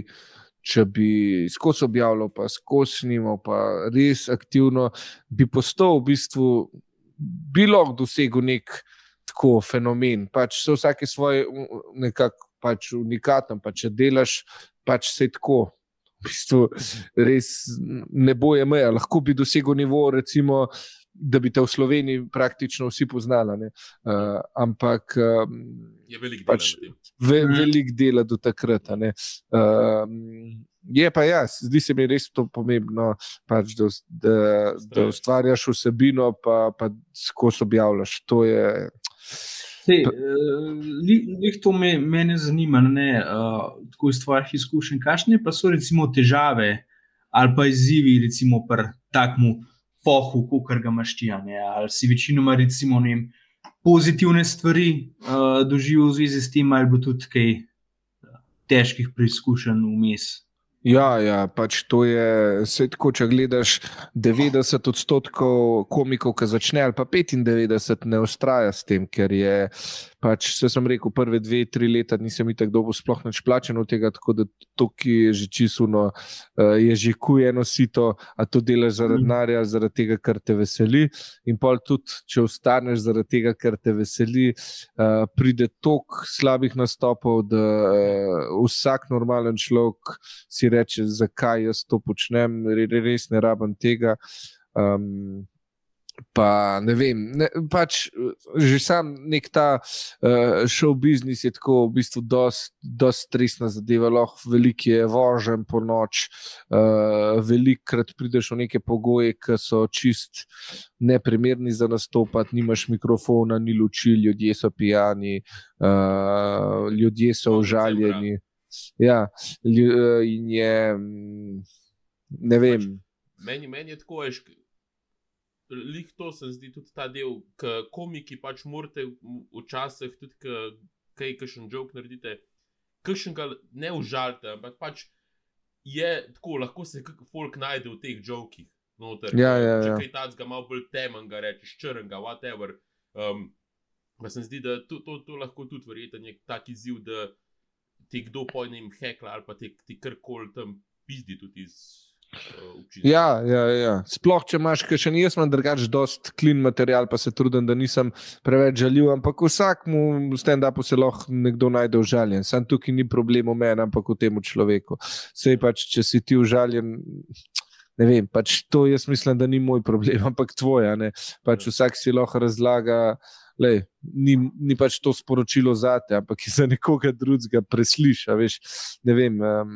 Če bi skozi objavljal, pa skozi snimal, pa res aktivno, bi postal v bistvu bi lahko dosegel nek tako fenomen. Pač so vsake svoje, nekako pač unikaten, pa če delaš, pač se tako. V bistvu res ne boje meja. Lahko bi dosegel nivo, recimo, da bi te v Sloveniji praktično vsi poznali. Uh, ampak je veliko pač, ve, velik dela do takrat. Uh, Je pa jaz, zdi se mi res to pomembno, pač, da, da, da ustvarjaš vsebino, pa, pa skozi objavljaš. To je. Sej, uh, to me, mene zanima, ne, uh, tako iz tvojih izkušenj. Kakšne pa so recimo težave ali pa izzivi, recimo pri takmu pohu, kot ga imaš ti, ali si večinoma recimo ne, pozitivne stvari uh, doživel v zvezi s tem, ali bo tudi kaj težkih preizkušenj vmes. Ja, ja, pač to je vse tako. Če gledaš 90 odstotkov komikov, ki začne, ali pa 95, ne ustraja s tem, ker je pač, vse sem rekel, prve dve, tri leta nisem imel tako dolgo sploh neč plačen od tega, tako da to, ki je že čisuno, uh, je že kujeno sito, a to delaš zaradi mhm. denarja, zaradi tega, ker te veseli. In pa tudi, če ostaneš zaradi tega, ker te veseli, uh, pride tok slabih nastopov, da uh, vsak normalen človek si reče, zakaj jaz to počnem, res ne rabim tega. Um, Pa ne vem, ne, pač že sam nek ta uh, show business je tako v bistvu dosti stresna zadeva, lahko veliko je vožen po noč, uh, velikokrat prideš v neke pogoje, ki so čist neprimerni za nastopati, nimaš mikrofona, ni luči, ljudje so pijani, uh, ljudje so užaljeni. Ja, in je, mm, ne vem. Pač, meni, meni je tako, veš, lih to se zdi tudi ta del, ki komiki pač morate včasih tudi kaj, kaj še en jok naredite, še ga ne užalite, ampak pač je tako, lahko se kakor folk najde v teh jokih. Noter, ja, ja, ja. Če kaj tacga malo bolj temen, ga rečeš črnga, whatever. Um, pa se zdi, da to, to, to lahko tudi verjete nek tak izziv, da ti kdo pojne jim hekla ali pa ti, ti karkoli tam pizdi tudi iz Ja, ja, ja. Sploh, če imaš še ni, jaz imam drugač dost klin material, pa se trudim, da nisem preveč žaljiv, ampak vsakmu stand-upu se lahko nekdo najde užaljen. Sam tukaj ni problem v meni, ampak v tem človeku. Sej pač, če si ti užaljen. Ne vem, pač to jaz mislim, da ni moj problem, ampak tvoja. Pač vsak si lahko razlaga, da ni, ni pač to sporočilo za te, ampak je za nekoga drugega presliša. Ne vem. Um,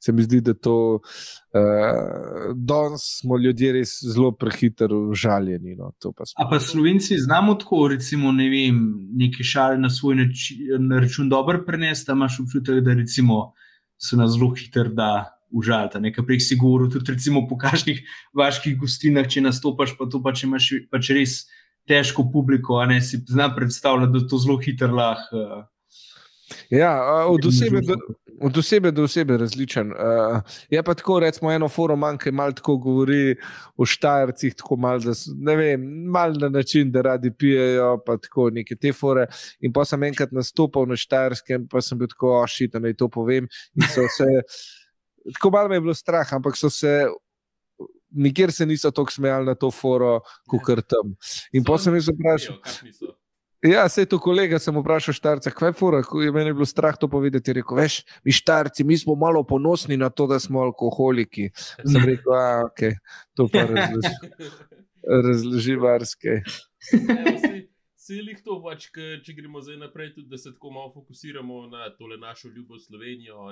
se mi zdi, da to uh, danes smo ljudje res zelo prehitro užaljeni. No, pa A pa slovenci znamo tako, recimo, ne vem, nekaj šale na svoj način, na račun dobro prenesti, imaš občutek, da recimo, so nas zelo hitro da. Užalta, nekaj prej si govoril, tudi recimo po kakšnih vaških gostinah, če nastopaš, pa to pa če imaš pač res težko publiko, a ne si znam predstavljati, da to zelo hitro lahko. Uh, Ja, od osebe, do, od osebe do osebe različen. Uh, je pa tako, recimo, eno forum, ki malo tako govori o štajercih, tako malo, da, ne vem, malo na način, da radi pijejo, pa tako neke te fore. In pa sem enkrat nastopil na štajerskem, pa sem bil tako ošit, da naj to povem. Se, tako malo me je bilo strah, ampak so se. Nikjer se niso tako smejali na to foro, kot kar tam. In pa sem jih vprašal. Ja, se je to kolega, sem vprašal štarca, kaj je fura, ko je meni bilo strah to povedati. Rekel, veš, mi štarci, mi smo malo ponosni na to, da smo alkoholiki. Sem rekel, a ok, to pa razloži, razloži varske. Celih to, pač, k, če gremo zdaj naprej, tudi da se tako malo fokusiramo na tole našo ljubo Slovenijo.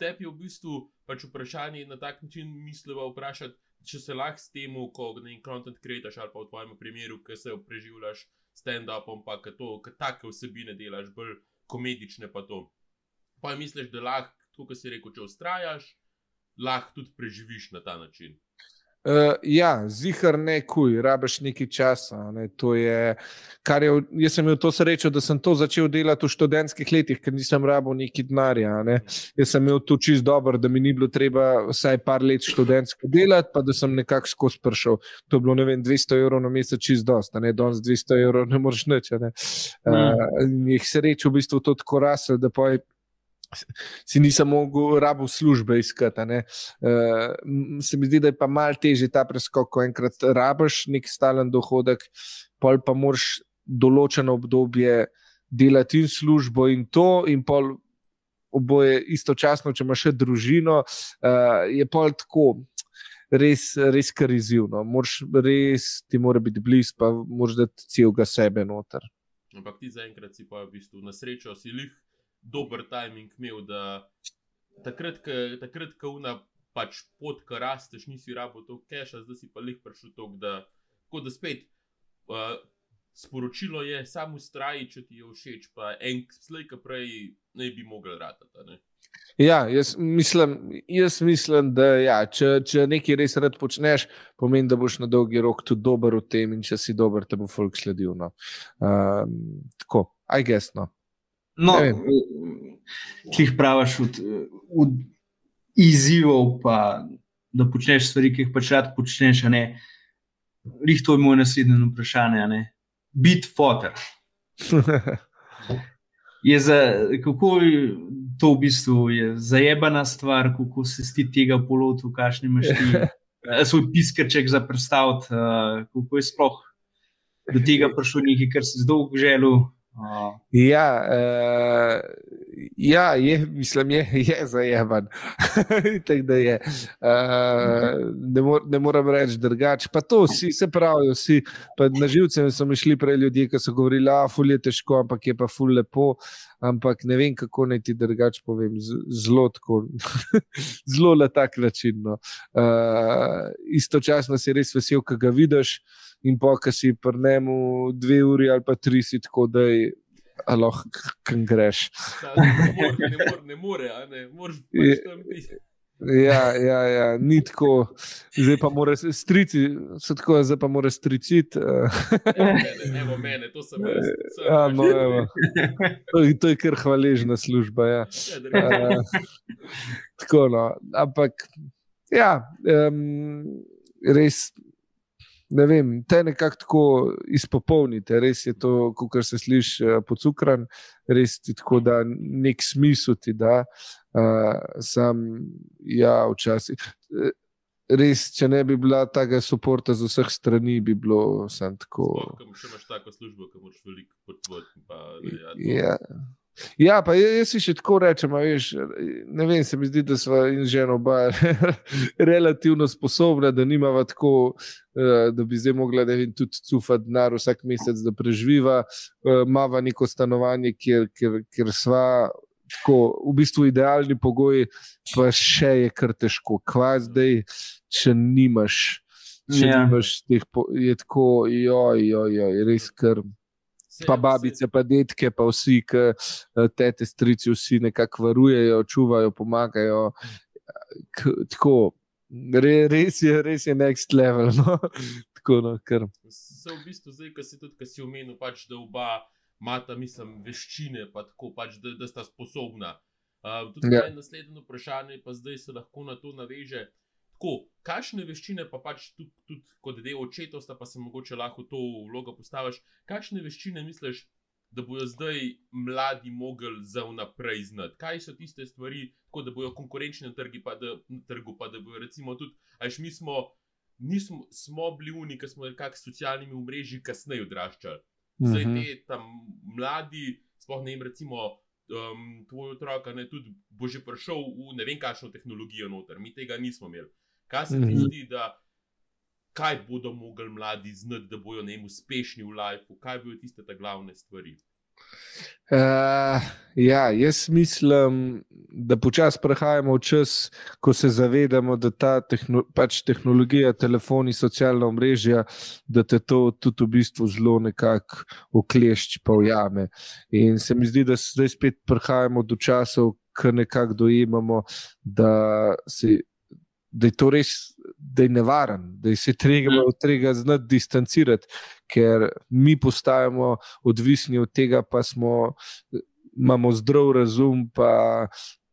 Tebi je v bistvu pač vprašanje na tak način misliva vprašati, če se lahko s tem, ko nekaj content creator ali pa v tvojem primeru, ki se preživljaš stand-upom, pa ki to, ki take vsebine delaš, bolj komedične pa to. Pa misliš, da lahko, kot si rekel, če ustrajaš, lahko tudi preživiš na ta način. Uh, ja, zihar ne kuj, rabiš nekaj časa. Ne, je, je, jaz sem imel to srečo, da sem to začel delati v študentskih letih, ker nisem rabil neki denarja. Ne. Jaz sem imel to čist dobro, da mi ni bilo treba vsaj par let študentsko delati, pa da sem nekako skozi prišel. To je bilo vem, 200 evrov na mesec, čist dosta, ne danes 200 evrov, ne moreš neč. Ne. Uh, jih srečo v bistvu to tako rasel, da pa je si nisem mogel rabu službe iskati. Uh, se mi zdi, da je pa mal težje ta preskok, ko enkrat rabiš nek stalen dohodek, pol pa moraš določeno obdobje delati in službo in to, in pol oboje istočasno, če imaš še družino, uh, je pol tako. Res, res kar izzivno. Moraš res, ti mora biti blizu, pa moraš dati celega sebe noter. Ampak ti zaenkrat si pa v bistvu na srečo, si lih dober timing imel, da takrat, ko una pač pot, ki rasteš, nisi rabo to keša, zdaj si pa lih prišel to, da, da spet. Uh, sporočilo je, samo ustraji, če ti je všeč, pa en slej, ki prej ne bi mogel ratati. Ja, jaz mislim, jaz mislim da ja, če, če nekaj res rad počneš, pomeni, da boš na dolgi rok tudi dober v tem, in če si dober, te bo folk sledil. No. Um, tako, aj gesno. No, ki jih praviš od, od izzivov, pa da počneš stvari, ki jih pač rad počneš. Rih to je moje naslednje vprašanje biti fotor. Je za, kako to v bistvu je zajebana stvar, kako se ti tega polotu, kakšni imaš ti, svoj piskrček za predstavljati, kako je sploh do tega prišlo nekaj, kar si zdolgo želel. Ja, uh, ja je, mislim, je, je zajeman. je. Uh, ne, mor, ne moram reči drugače. Pa to vsi, se pravi, vsi. Na živce so mi šli prej ljudje, ki so govorili, da je težko, ampak je pa ful lepo. Ampak ne vem, kako naj ti drugače povem. Zelo tako, zelo na tak način. No. Uh, istočasno si res vesel, ki ga vidiš in pa, ki si prnemo dve uri ali pa tri, si tako, da je. Lahko kam greš. Ne more, ne more, pač tam biti. Ja, ja, ja, ni tako, zdaj pa mora strici, se tako, zdaj pa mora striciti. Evo mene, to sem jaz. Ja, no, to, to je kar hvaležna služba. Ja. Ja, tako, no. Ampak, ja, um, res ne vem, te nekako tako izpopolnite. Res je to, kar se sliši uh, po cukran, res ti tako da nek smisel ti da. Uh, sam, ja, včasih. Eh, res, če ne bi bila tega podpora z vseh strani, bi bilo samo tako. Če imaš tako službo, ki moraš veliko potovati. Ja, Ja, pa jaz si še tako rečem, veš, ne vem, se mi zdi, da smo in žena oba relativno sposobna, da nimava tako, eh, da bi zdaj mogla vem, tudi cufati denar vsak mesec, da preživiva, eh, imava neko stanovanje, kjer, kjer, kjer sva. Tako, v bistvu idealni pogoji, pa še je kar težko. Kva zdaj, če nimaš, če ja. nimaš teh, je tako, joj, joj, joj, res kar pa babice, pa detke, pa vsi, ki eh, te strici, vsi nekako varujejo, čuvajo, pomagajo. Tako, re, res, je, res je next level. No? tako, no, Se v bistvu zdaj, ki si tudi, ki si omenil, pač, da oba imata, mislim, veščine, pa tako, pač, da, da sta sposobna. Uh, tudi ja. naslednje vprašanje, pa zdaj se lahko na to naveže. Tako, kakšne veščine, pa pač tudi, tudi kot del očetovstva, pa se mogoče lahko to vlogo postaviš. Kakšne veščine misliš, da bodo zdaj mladi mogli za vnaprej znati? Kaj so tiste stvari, tako da bodo konkurenčni na, trgi, pa da, na trgu, pa da bodo recimo tudi, ajš mi smo, nismo, smo bili uni, ki smo nekako s socialnimi mreži kasneje odraščali. Zdaj mhm. te tam mladi, sploh ne jim recimo. Um, tvoj otrok, ne, tudi bo že prišel v ne vem, kakšno tehnologijo noter, mi tega nismo imeli. Kaj se ti mhm. zdi, da kaj bodo mogli mladi znati, da bodo ne uspešni v lifeu, kaj bodo tiste glavne stvari? Uh, ja, jaz mislim, da počasi prehajamo v čas, ko se zavedamo, da ta tehno, pač tehnologija, telefoni, socialna omrežja, da te to tudi v bistvu zelo nekako uklešči, pa ujame. In se mi zdi, da zdaj spet prehajamo do časov, ki nekako dojemamo, da se da je to res, da je nevaren, da se treba od tega znati distancirati, ker mi postajamo odvisni od tega, pa smo, imamo zdrav razum, pa,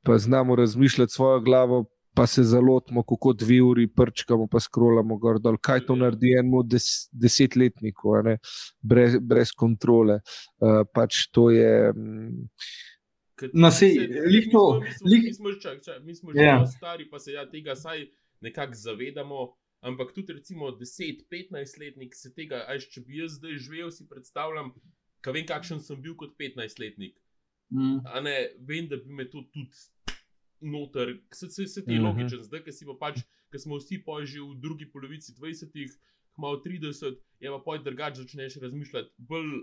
pa znamo razmišljati svojo glavo. Pa se zalotimo, kako dve uri prčkamo, pa skrolamo gor dol. Kaj to naredi enemu des, desetletniku, brez, brez kontrole. Uh, pač to je. Um, No, se jih to. Mi smo že, čak, mi smo že yeah. Ja. stari, pa se ja tega saj nekako zavedamo. Ampak tudi, recimo, 10-15 letnik se tega, aj če bi jaz zdaj živel, si predstavljam, ka vem, kakšen sem bil kot 15 letnik. Mm. Ne, vem, da bi me to tudi noter, se, se, se ti mm -hmm. logičen, zdaj, ki si pa pač, smo vsi pa že v drugi polovici 20-ih, malo 30, je pa poj drugače začneš razmišljati bolj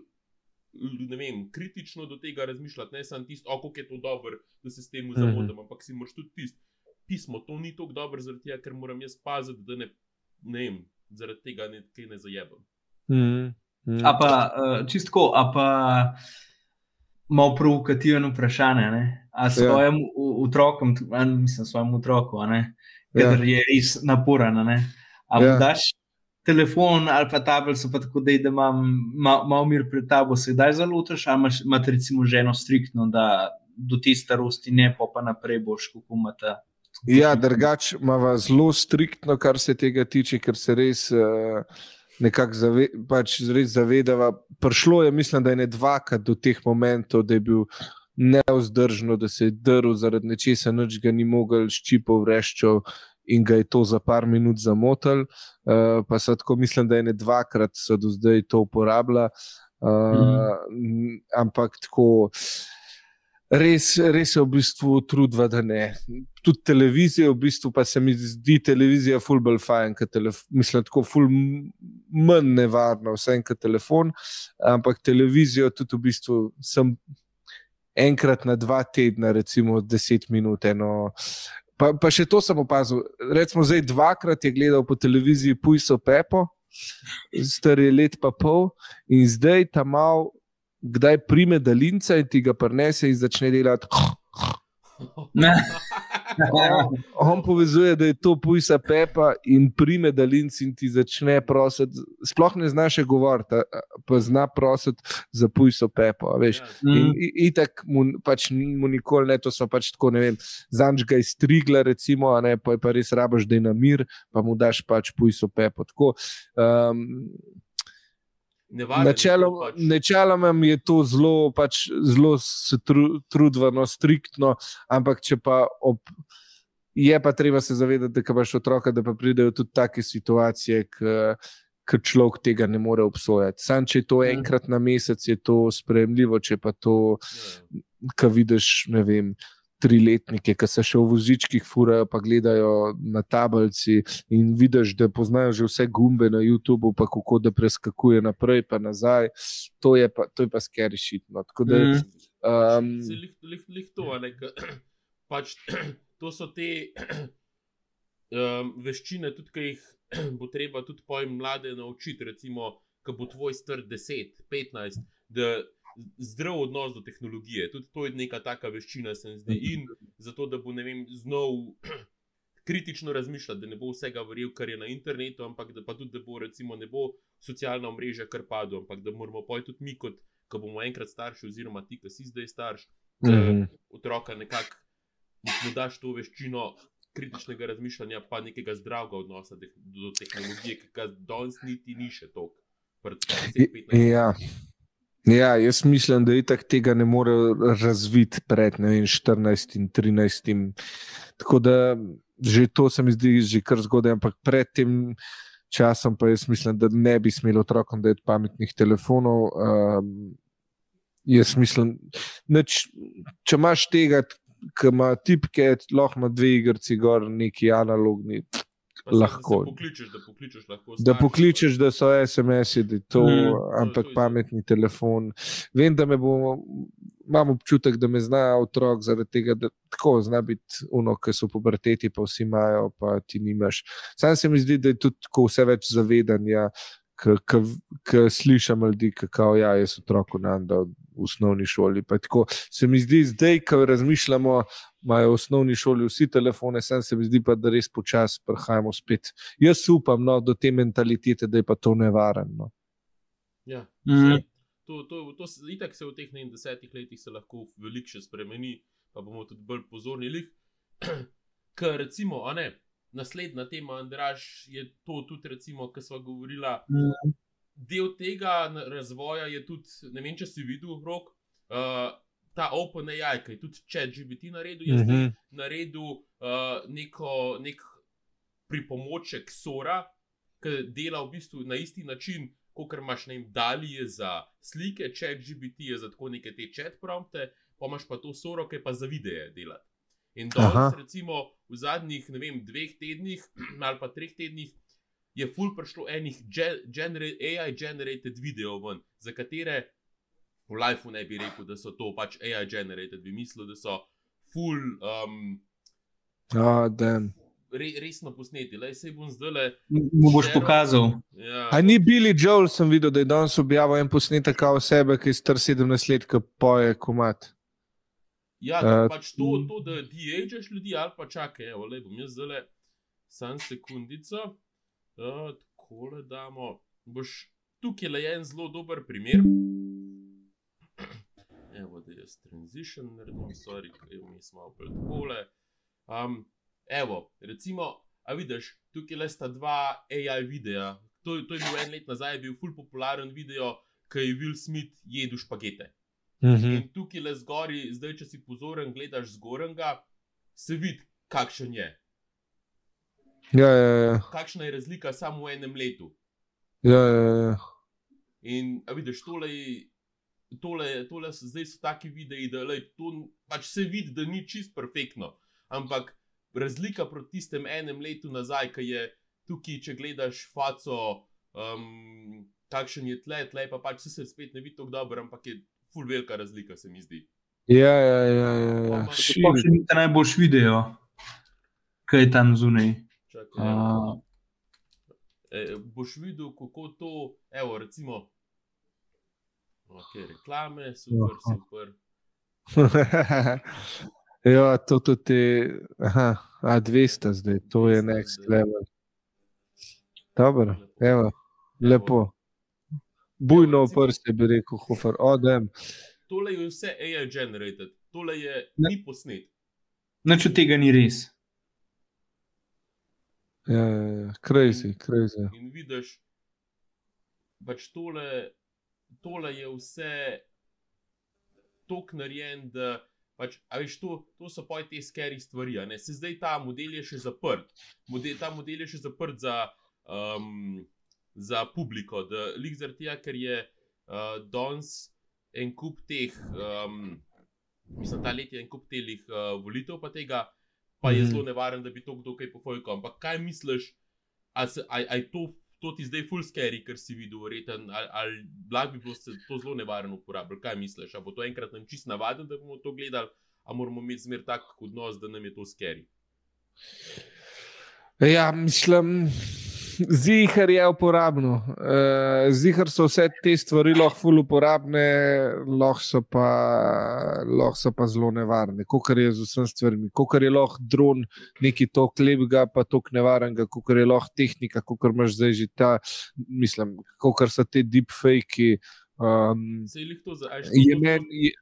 ne vem, kritično do tega razmišljati, ne samo tisto, kako je to dobro, da se s tem Mhm. zamotim, ampak si moraš tudi tisto. Pismo, to ni tako dobro, zaradi tega, ker moram jaz paziti, da ne, ne vem, zaradi tega ne, kaj ne zajebam. Mm, mm. A pa uh, čistko, a pa malo provokativen vprašanje. Ne? A Ja. svojim ja. otrokom, mislim, svojim otroku, a ne, Ja. ker je res naporen. a ne. A Ja. ja. daš telefon ali pa tablico, pa tako da, imam malo mal mir pred tabo, se kdaj zalotiš, ali imaš, imaš recimo ženo striktno, da do te starosti ne, pa, pa naprej boš, kako imate. Ja, drugače imamo zelo striktno, kar se tega tiče, ker se res uh, nekako zave, pač res zavedava. Prišlo je, mislim, da je ne dvakrat do teh momentov, da je bil neuzdržno, da se je drl zaradi nečesa, noč ga ni mogel ščipov vreščal in ga je to za par minut zamotil. Uh, pa so tako, mislim, da je ne dvakrat so do zdaj to uporabljala. Uh, mm. Ampak tako. Res, res je v bistvu trudva, da ne. Tudi televizija, v bistvu pa se mi zdi televizija fulbol fajn, mislim, tako ful manj nevarna, vse en kot telefon, ampak televizijo tudi v bistvu sem enkrat na dva tedna, recimo deset minut. Eno, pa, pa še to sem opazil. Recimo zdaj dvakrat je gledal po televiziji Pujso Pepo, star je let pa pol in zdaj ta mal kdaj prime daljnca in ti ga prenese in začne delati. On, on povezuje, da je to pujsa Pepa in prime daljnc in ti začne prositi. Sploh ne znaš govoriti, pa zna prositi za pujso Pepo. Veš. Ja. In itak mu, pač, mu nikoli ne, to so pač tako, ne vem, zanč ga iz trigla, recimo, a ne, pa je pa res rabaš, da je na mir, pa mu daš pač pujso Pepo. Tako, um, Nevaren Načeloma pač. načeloma je to zelo, pač, zelo tru, trudno, striktno, ampak če pa ob. Je pa treba se zavedati, da imaš otroka, da pa pridejo tudi take situacije, ki človek tega ne more obsojati. Sam, če je to Mhm. enkrat na mesec, je to sprejemljivo, če pa to, Ja. ki vidiš, ne vem. Triletnike, ki se še v vozičkih furajo, pa gledajo na tablici, in vidiš, da poznajo že vse gumbe na YouTubu, pa kako da preskakuje naprej in nazaj. To je pa, to je pa scary shit. No. Tako da, Mm. um, lih, lih, lih to, ne, ke, pač, to so te um, veščine, tudi ki jih bo treba tudi pojem mlade naučiti. Recimo, ko bo tvoj star 10, 15, da zdrav odnos do tehnologije. Tudi to je neka taka veščina, se mi zdi. In zato, da bo ne vem, znov. Kritično razmišljati, da ne bo vsega verjel, kar je na internetu, ampak da pa tudi, da bo, recimo, ne bo socialna mreža kar padlo, ampak da moramo pa tudi mi, kot ko bomo enkrat starši, oziroma ti, ki si zdaj starš, mhm. otroka nekako mu daš to veščino kritičnega razmišljanja, pa nekega zdravega odnosa do tehnologije, ki ga danes niti ni še toliko. pred 10-15 Ja. Ja, jaz mislim, da itak tega ne more razviti pred vem, 14 in 13. Tako da že to se mi zdi že kar zgodaj, ampak pred tem časom pa jaz mislim, da ne bi smeli otrokom dati pametnih telefonov. Um, jaz mislim, nič, če imaš tega, ki ima tipke, lahko ima dve igrici gor, neki analogni. Lahko. Da pokličeš, da pokličeš lahko. Da starše, pokličeš, da so SMS-i, da je to, Mm, mm, to- ampak to je to. pametni telefon. Vem, da me bo, imam občutek, da me zna otrok zaradi tega, da tako zna biti uno, ki so v puberteti, pa vsi imajo, pa ti nimaš. Sam se mi zdi, da je tudi tako vse več zavedanja, ki slišim ljudi, kako ja, jaz otroku nanda v osnovni šoli. Pa tako se mi zdi, zdaj, ko razmišljamo, imajo v osnovni šoli vsi telefone, sam se mi zdi pa, da res počasi prihajamo spet. Jaz upam no, do te mentalitete, da je pa to nevarno. Ja. Mhm. To, to, to se, itak se v teh desetih letih se lahko veliko še spremeni, pa bomo tudi bolj pozorni. lih. Ker recimo, a ne, naslednja tema, Andraž, je to tudi, recimo, kar smo govorili. Mhm. Del tega na- razvoja je tudi, ne vem, če si videl, rok, uh, ta OpenAI, ki je tudi Chat GBT naredil, je zdaj Mhm. naredil uh, neko, nek pripomoček Sora, ki dela v bistvu na isti način, kot imaš na jim dalje za slike, chat GBT je za tako neke te chat prompte, pa imaš pa to Soro, ki pa za videe delati. In danes, recimo, v zadnjih ne vem, dveh tednih ali pa treh tednih. Je ful prišlo enih ge- genera AI generated video ven, za katere v lifeu ne bi rekel, da so to pač AI generated, bi mislil, da so full. Um, oh, re, resno posneti, le se bom zdaj le. Mu boš šero. pokazal. Ja. A ni Billy Joel, sem videl, da je danes objavil en posnetek o sebi, ki je star 17 let, ki poje komat. Ja, uh, pač to, to, da di-ažeš ljudi, ali pa čakaj, evo, le bom jaz zdaj le sam sekundico. Uh, tako le damo. Boš tukaj le en zelo dober primer. Evo, da jaz transition naredim, sorry, kaj mi smo pred kole. Um, Evo, recimo, a vidiš, tukaj le sta dva AI videa. To, to je bil en let nazaj, bil ful popularen video, ki je Will Smith jedel špagete. Uh Mhm. -huh. In tukaj le zgori, zdaj, če si pozoren, gledaš zgornjega, se vidi, kakšen je. Ja, ja, ja. Kakšna je razlika samo v enem letu. ja, ja, ja. In a vidiš, tole, tole, tole so, zdaj so taki videi, da lej, to pač se vidi, da ni čist perfektno. Ampak razlika proti tistem enem letu nazaj, ki je tukaj, če gledaš faco, um, kakšen je tle, tle pa pač se spet ne vidi tako dobro, ampak je ful velika razlika, se mi zdi. Ja, ja, ja, ja, ja. Sploh še ni ta najboljši video, kaj je tam zunaj. Uh, e, boš videl, kako to, evo, recimo, okay, reklame, super, Aha. super. ja, to tudi, aha, a 200 zdaj, to je 200 next zdaj. level. Dobro, evo, lepo. Bujno v prste bi rekel, hofer, odem. Tole je vse AI generated, tole je ni posnet. Nič od tega ni res. Ja, ja, ja, crazy, crazy. In vidiš, pač tole, tole je vse tako narejen, da pač, veš, to, to so pa te skeri stvari. Se zdaj ta model je še zaprt. Model, ta model je še zaprt za, um, za publiko, da lik zaradi tega, ker je uh, danes en kup teh, um, mislim, ta let je en kup teh uh, volitev, pa tega, pa je Mhm. zelo nevaren, da bi to kdo kaj pofojkal. Ampak kaj misliš, je to, to ti zdaj full scary, ker si videl, verjeten, ali, ali lahko bi bilo se to zelo nevarno uporabljati? Kaj misliš? Ali bo to enkrat nam čist navaden, da bomo to gledali, ali moramo imeti zmer tak odnos, da nam je to scary? Ja, mislim, zihar je uporabno. Uh, zihar so vse te stvari lahko ful uporabne, lahko so pa, lahko so pa zelo nevarne. Kot je z vsem stvarmi. Kot je lahko dron neki tok lepega, pa tok nevarnega, kot je lahko tehnika, kot imaš zdaj že ta, mislim, kot so te deepfake. Um, Se je lih to za aj, je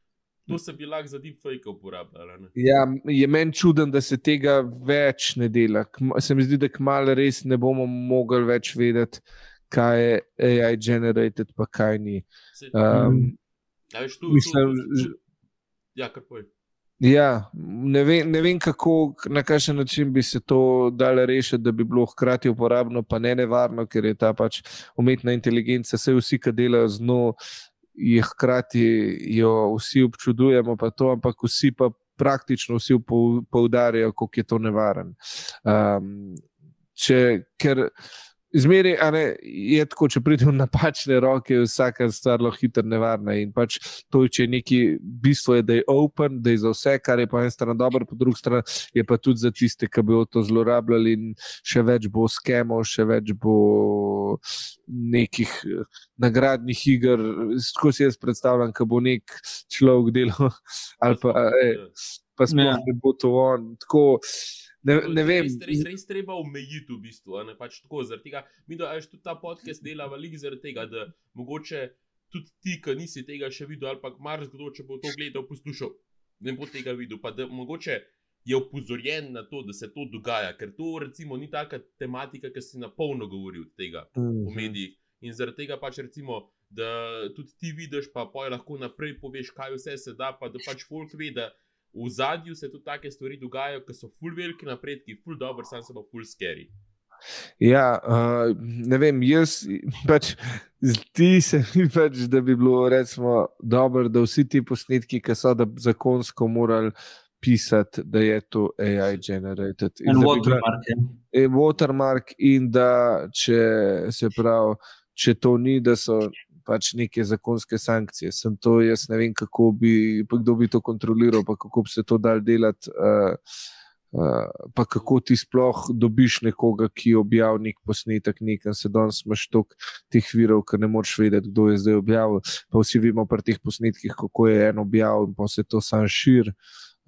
to, se bi lahko za deepfake uporabljalo. ne? Ja, je meni čuden, da se tega več ne dela. Kma- Se mi zdi, da kmalo res ne bomo mogli več vedeti, kaj je AI generated, pa kaj ni. Um, a veš, tu, mislim, tu, tu, ja, kar poj. ja, ne, vem, ne vem, kako, na kakšen način bi se to dalo rešiti, da bi bilo hkrati uporabno, pa ne nevarno, ker je ta pač umetna inteligenca, vse vsi, ki delajo z njo, je hkrati jo vsi občudujemo, pa to, ampak vsi pa praktično vsi pou- poudarjajo, kako je to nevaren. Um, če, ker Zmeri, ne, je tako, če pride v napačne roke, je vsaka stvar lahko hitro nevarna. In pač to, če je neki bistvo, je, da je open, da je za vse, kar je po eni strani dobro, po drugi strani je pa tudi za tiste, ki bi to zlorabljali, in še več bo skemov, še več bo nekih eh, nagradnih iger. Tako si jaz predstavljam, da bo nek človek delal, ali pa, eh, pa sploh Ja. ne bo to on. Tako, ne, je ne vem. Res, res, res treba omejiti v bistvu. a Ne, pač tako, tega, mi da veš, tudi ta podcast dela veliko zaradi tega, da mogoče tudi ti, ki nisi tega še videl, ali pa marsikdo, če bo to gledal, poslušal, ne bo tega videl. Pa da mogoče je upozorjen na to, da se to dogaja, ker to recimo ni taka tematika, ki si na polno govori od tega v medijih. In zaradi tega pač recimo, da tudi ti vidiš, pa poj lahko naprej poveš, kaj vse se da, pa da pač folk ve, da v zadju se tudi take stvari dogajajo, ki so full veliki napredki, full dobro, sam se pa full scary. Ja, uh, ne vem, jaz pač zdi se mi pač, da bi bilo recimo dobro, da vsi ti posnetki, ki so da zakonsko morali pisati, da je to AI generated. In da bi bila- watermark. je. je watermark, in da če se pravi, če to ni, da so pač neke zakonske sankcije. Sem to, jaz ne vem, kako bi, kdo bi to kontroliral, pa kako bi se to dal delati. Uh, Uh, pa kako ti sploh dobiš nekoga, ki objavi nek posnetek, nekaj se danes imaš toliko teh virov, ker ne moreš vedeti, kdo je zdaj objavil. Pa vsi vemo pri teh posnetkih, kako je en objavil in pa se to sam širi.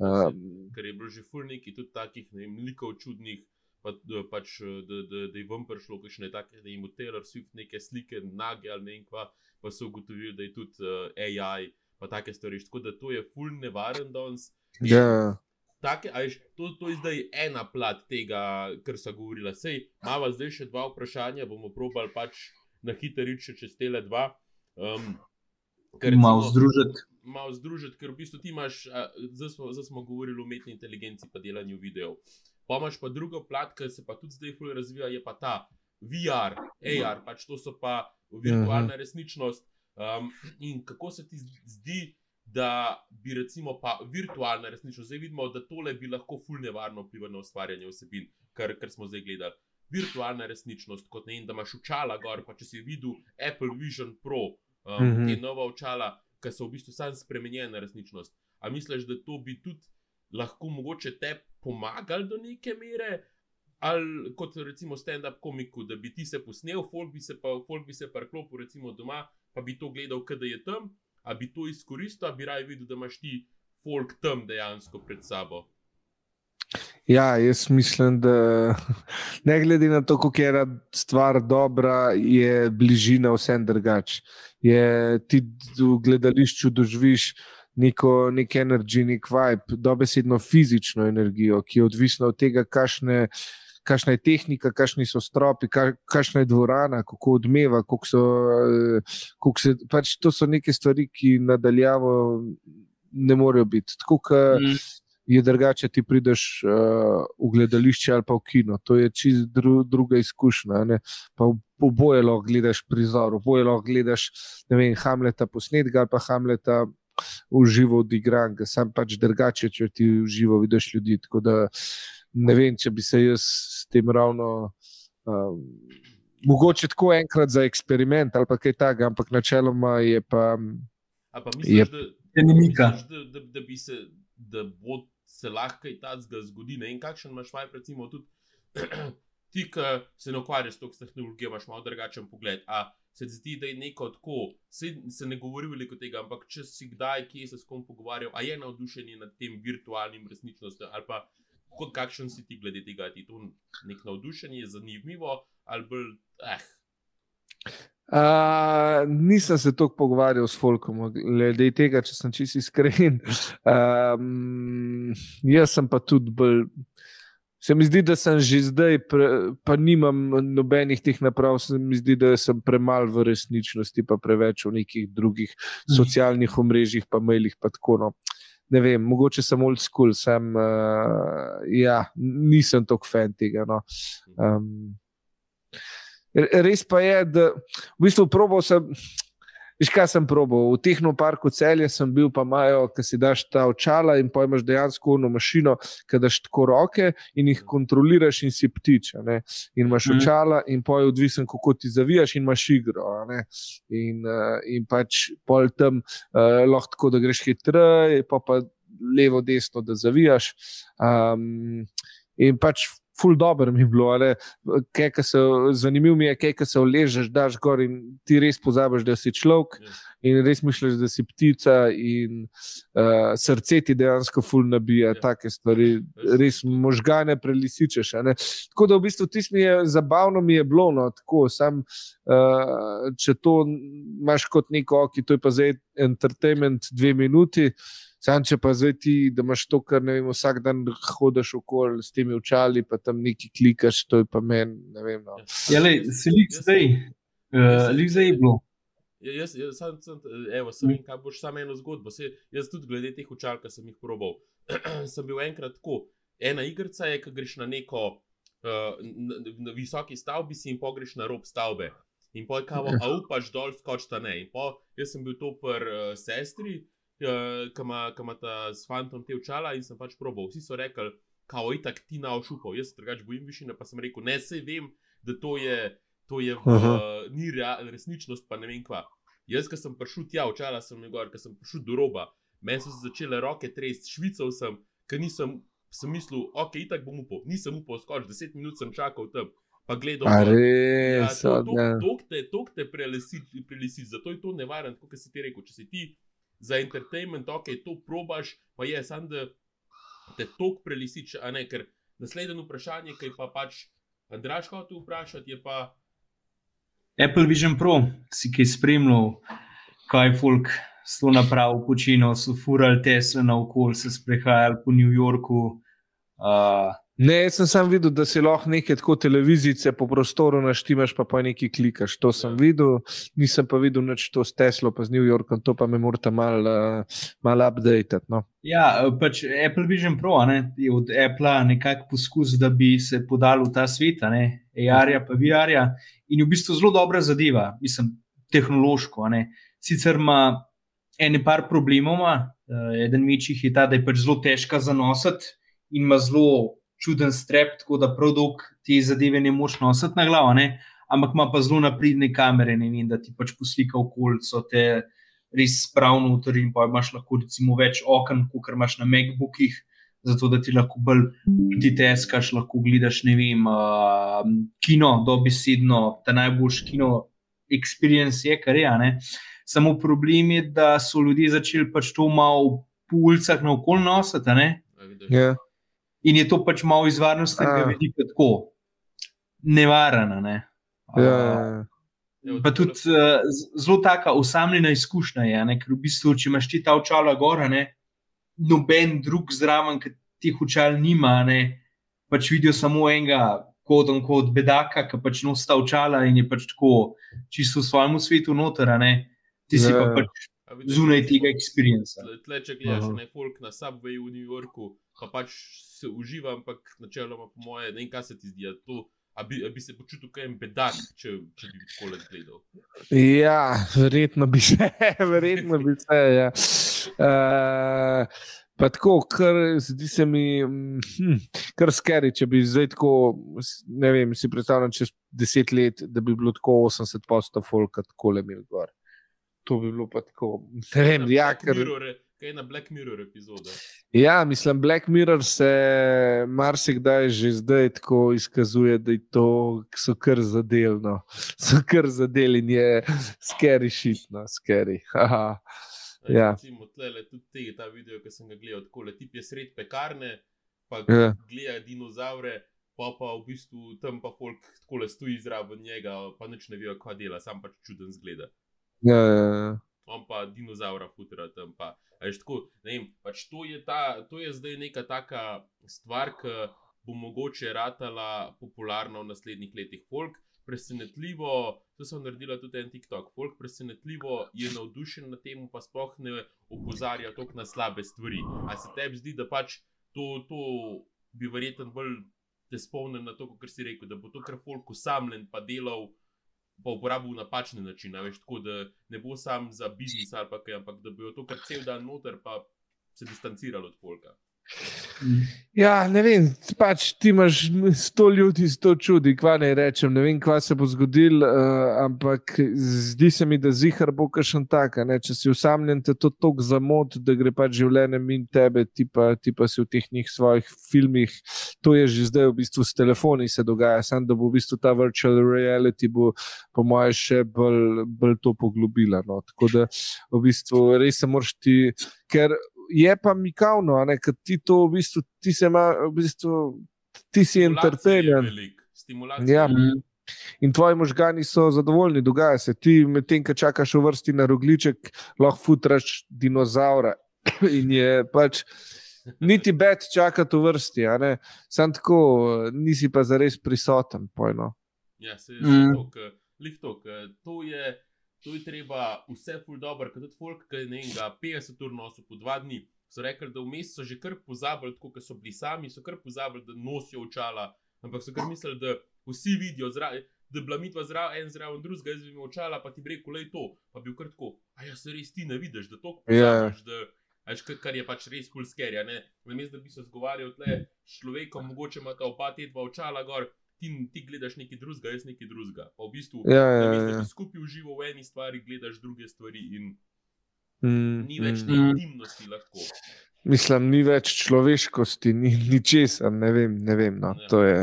Uh, ker je bilo že fulniki, tudi takih nekaj čudnih pa, pač, da, da, da je vam prišlo kakšne take, da jim utela vsi neke slike, nage ali ne kva, pa so ugotovili, da je tudi uh, eh, AI, pa take stvari. Tako da to je full nevaren danes. Ja. Take, ajš, to, to je zdaj ena plat tega, kar so govorila. Sej, imamo zdaj še dva vprašanja, bomo probali pač na hitro reči čez tele dva. Um, Malo združiti. Malo združiti, ker v bistvu ti imaš, zdaj smo, smo govorili o umetni inteligenci, pa delanju videov. Pomaž pa drugo plat, ki se pa tudi zdaj fully razvija, je pa ta VR, AR, pač to so pa virtualna mhm. resničnost. Um, in kako se ti zdi, da bi recimo pa virtualna resničnost, zdaj vidimo, da tole bi lahko fully nevarno vplivalo na ustvarjanje vsebin, kar, kar smo zdaj gledali. Virtualna resničnost, kot ne, da imaš očala gor, pa če si videl Apple Vision Pro, um, mm -hmm. te nova očala, ki so v bistvu samo spremenjena resničnost. A misliš, da to bi tudi lahko mogoče te pomagali do neke mere, ali kot recimo stand-up komiku, da bi ti se posnel, folk bi se pa, folk bi se pa klopil recimo doma, pa bi to gledal, kaj je tam, a bi to izkoristil, a bi raje videl, da imaš ti folk tam dejansko pred sabo. Ja, jaz mislim, da ne glede na to, kako je stvar dobra, je bližina vsem drugač. Ti v gledališču doživiš neko, nek energy, nek vibe, dobesedno fizično energijo, ki je odvisna od tega, kakšne. Kakšna je tehnika, kakšni so stropi, kakšna je dvorana, kako odmeva. Kako so, kako se, pač to so neke stvari, ki nadaljavo ne morejo biti. Tako mm. je drugače, ti prideš uh, v gledališče ali pa v kino. To je čist dru, druga izkušnja. Oboje lahko gledaš prizor, oboje lahko gledaš vem, Hamleta posnetka ali pa Hamleta v živo odigran, ker sem pač drugače, če ti v živo vidiš ljudi. Tako da ne vem, če bi se jaz s tem ravno. Um, Mogoče tako enkrat za eksperiment ali kaj takega, ampak načeloma je pa. Pa misliš, je, da, misliš, da, da, da bi se, da bo se lahko kaj takega zgodilo. In kakšen imaš vaj, recimo, tudi ti, ki se ne ukvarjaš s to tehnologijo, imaš malo drugačen pogled. A se zdi, da je neko tako, se, se ne govori veliko tega, ampak če si kdaj, kje se s kom pogovarjal, a je navdušen nad tem virtualnim resničnostjo, ali pa kot kakšen si ti glede tega, ti to nek navdušenje, zanimivo ali bolj. Eh. Uh, nisem se tako pogovarjal s Folkom, glede tega, če sem čisto iskren. Um, jaz sem pa tudi bolj. Se mi zdi, da sem že zdaj, pre, pa nimam nobenih teh naprav, se mi zdi, da sem premalo v resničnosti, pa preveč v nekih drugih mhm. socialnih omrežjih, pa mailih. Pa tako, no. Ne vem, mogoče sem old school, sem, uh, ja, nisem tako fan tega. No. Um, res pa je, da v bistvu probo sem. Viš, kaj sem probil? V tehnoparku celje sem bil, pa imajo, ki si daš ta očala in pojmaš dejansko eno mašino, ki daš tako roke in jih kontroliraš in si ptič. In imaš mm. očala in poj odvisen, kako ti zavijaš in imaš igro. In, uh, in pač pol tam uh, lahko tako, da greš hitreje, pa pa levo, desno, da zavijaš. Um, in pač ful dobro mi je bilo, ali kaj, se, zanimivo mi je, kaj se oležeš, daš gor in ti res pozabiš, da si človek yes. In res misliš, da si ptica in uh, srce ti dejansko ful nabija, yes. Ja. take stvari, res možgane prelisičeš. Tako da v bistvu ti mi je zabavno, mi je bilo, no, tako, sam, uh, če to imaš kot neko oki, to je pa zdaj entertainment dve minuti. Sam, če pa zdaj ti, da imaš to, kar vem, vsak dan hodiš okoli s temi očali, pa tam neki klikaš, to je pa meni. No. Ja, le, se lik zdaj, uh, lik zdaj je bilo. Ja, jaz, jaz sem, sem, evo, sem, kaj boš samo eno zgodbo. Se, jaz tudi glede teh očal, ki sem jih probal. sem bil enkrat tako. Ena igrica je, ki greš na neko uh, na, na visoki stavbi in pogreš na rob stavbe. In poj kavo, a upaš dol, skočta ne. In po, jaz sem bil to pr uh, sestri ki ima ta s fantom te očala in sem pač probal. Vsi so rekli, kao je tak ti na ošupal, jaz se drugače bojim višine, pa sem rekel, ne se vem, da to je, to je v, uh, ni rea, resničnost, pa ne vem kva. Jaz, ki sem prišel tja, očala sem jih gor, ker sem prišel do roba, meni so se začele roke tresti, švical sem, ker nisem sem mislil, ok, itak bom upal, nisem upal, skoraj 10 minut sem čakal tam. Pa gledal, A ja, res, to, od, to, ja. to, te, to te prelesi, prelesi, zato je to nevarno, kot si ti rekel. Če si ti za entertainment, ok, to probaš, pa je samo da te tok prelesič, a ne, ker naslednje vprašanje, ki pa pač Andraš hotel vprašati, je pa, Apple Vision Pro, si kaj spremljal, kaj je folk s to napravo počino, so furali Tesla na okolje, se sprehajali po New Yorku. Uh, Ne, jaz sem sam videl, da si lahko nekaj tako televizice po prostoru naštimaš, pa pa nekaj klikaš. To sem Ja. videl, nisem pa videl nič to s Teslo, pa z New Yorkom, to pa me morate malo uh, mal updatati. No. ja, pač Apple Vision Pro ne, je od Apple nekako poskus, da bi se podal v ta svet, AR-ja pa VR-ja. In je v bistvu zelo dobra zadeva, mislim, tehnološko. Sicer ima ene par problemov, eh, eden večjih je ta, da je pač zelo težka za nositi in ima zelo čuden strep, tako da prav dolg te zadeve ne moš nositi na glavo, ne? ampak ima pa zelo napredne kamere, ne vem, da ti pač poslika okolico, te res spravno noter in pa imaš lahko recimo več okn, kot imaš na MacBookih. Zato, da ti lahko bolj multitaskaš, lahko gledaš, ne vem, uh, kino, dobesedno, ta najboljši kino, experience je, kar je. ne. Samo problem je, da so ljudje začeli pač to malo po ulicah na okolje nositi, a ne. a vidiš, Ja. In je to pač malo iz varnostnega A. vidika tako nevarno. Ne? Ja, ja, evo, Pa takole- tudi uh, zelo taka osamljena izkušnja je, a ne? ker v bistvu, če imaš ti ta očala gora, ne, noben drug zraven, ki teh očal nima, ne, pač vidijo samo enega. Kot on kot bedaka, ki pač nosi ta očala in je pač tako čisto v svojem svetu noter, a ne? ti si Ja, pa ja. pač zunaj tega experienca. Tle, če gledaš Aha. na folk na Subwayu v New Yorku, pa pač se uživa, ampak načeloma, po moje, ne vem, kaj se ti zdi. To, a bi, a bi se počutil kot en bedak, če, če bi tako gledal. ja, verjetno bi se, verjetno bi se. Ja. Uh, Pa tako, kar zdi se mi, hm, kar skeri, če bi zdaj tako, ne vem, si predstavljam čez deset let, da bi bilo tako 80 posto folka tako le imel gor. To bi bilo pa tako, ne vem, ja, Black ker. Mirror, je- kaj na Black Mirror epizode. Ja, mislim, Black Mirror se marsikdaj že zdaj tako izkazuje, da je to, so kar zadelno. So kar zadeli in je skeri šitno, skeri. Ja. Recimo, tle, tudi te, ta video, ki sem ga gledal, tako le tip je sred pekarne, pa Ja. gleda dinozaure, pa pa v bistvu tam pa folk tako le stoji zraven njega, pa nič ne vejo, kaj dela, sam pač čuden zgleda. Ja, ja, ja. On pa dinozaura futra tam. Pa. A veš, tako, vem, pač to, je ta, to je zdaj neka taka stvar, ki bo mogoče ratala popularna v naslednjih letih. Folk presenetljivo, to sem naredila tudi en TikTok, folk presenetljivo je navdušen na tem, pa sploh ne opozarja toliko na slabe stvari. A se tebi zdi, da pač to, to bi verjetno bolj te spomnil na to, kar si rekel, da bo to kar folk usamljen pa delal pa uporabil napačne načine, veš, tako da ne bo sam za biznis ali kaj, ampak da bi to kar cel dan noter, pa se distanciralo od folka. Ja, ne vem, pač ti imaš sto ljudi, sto čudi, kva ne rečem. Ne vem, kva se bo zgodilo, uh, ampak zdi se mi, da zihar bo kakšen tak. Če si usamljen, te to tako zamot, da gre pač življenje min tebe, ti pa, ti pa si v teh njih svojih filmih. To je že zdaj v bistvu s telefoni se dogaja, samo da bo v bistvu ta virtual reality, bo, po mojem, še bolj, bolj to poglobila. No. Tako da v bistvu res se moraš ti, ker je pa mikavno, a ne, ker ti to v bistvu, ti se ima, v bistvu, ti si. Stimulacija. Ja. In tvoji možgani so zadovoljni, dogaja se. Ti, medtem ko čakaš v vrsti na rogliček, lahko futraš dinozaura. In je pač niti bed čakati v vrsti, a ne. Sam tako, nisi pa zares prisoten. Pojno. Ja, se Mm. je to, ke- lih to, to je. To je treba vse ful dobro, ker tudi folk, ki ne vem, ga 50 ur nosil po dva dni, so rekli, da vmes so že kar pozabili, tako kot so bili sami, so kar pozabili, da nosijo očala, ampak so kar mislili, da vsi vidijo, zra, da je bila mitva zraven, en zraven drugega, jaz bi imel očala, pa ti bi rekel, le to, pa bi bil kar tako, a ja se res ti ne vidiš, da to Ja. pozabiš, da, a veš, kar- kar je pač res pulskerja, ne, namesto da bi se zgovarjal tle človekom, mogoče ima ta oba te dva očala gor, ti, ti gledaš nekaj drugega, jaz nekaj drugega. Pa v bistvu, Ja, ja, ja. da bi skupaj užival v eni stvari, gledaš druge stvari in Mm, ni več mm. te intimnosti lahko. Mislim, ni več človeškosti, ni ničesar, ne vem. Ne vem no. Ja. To je.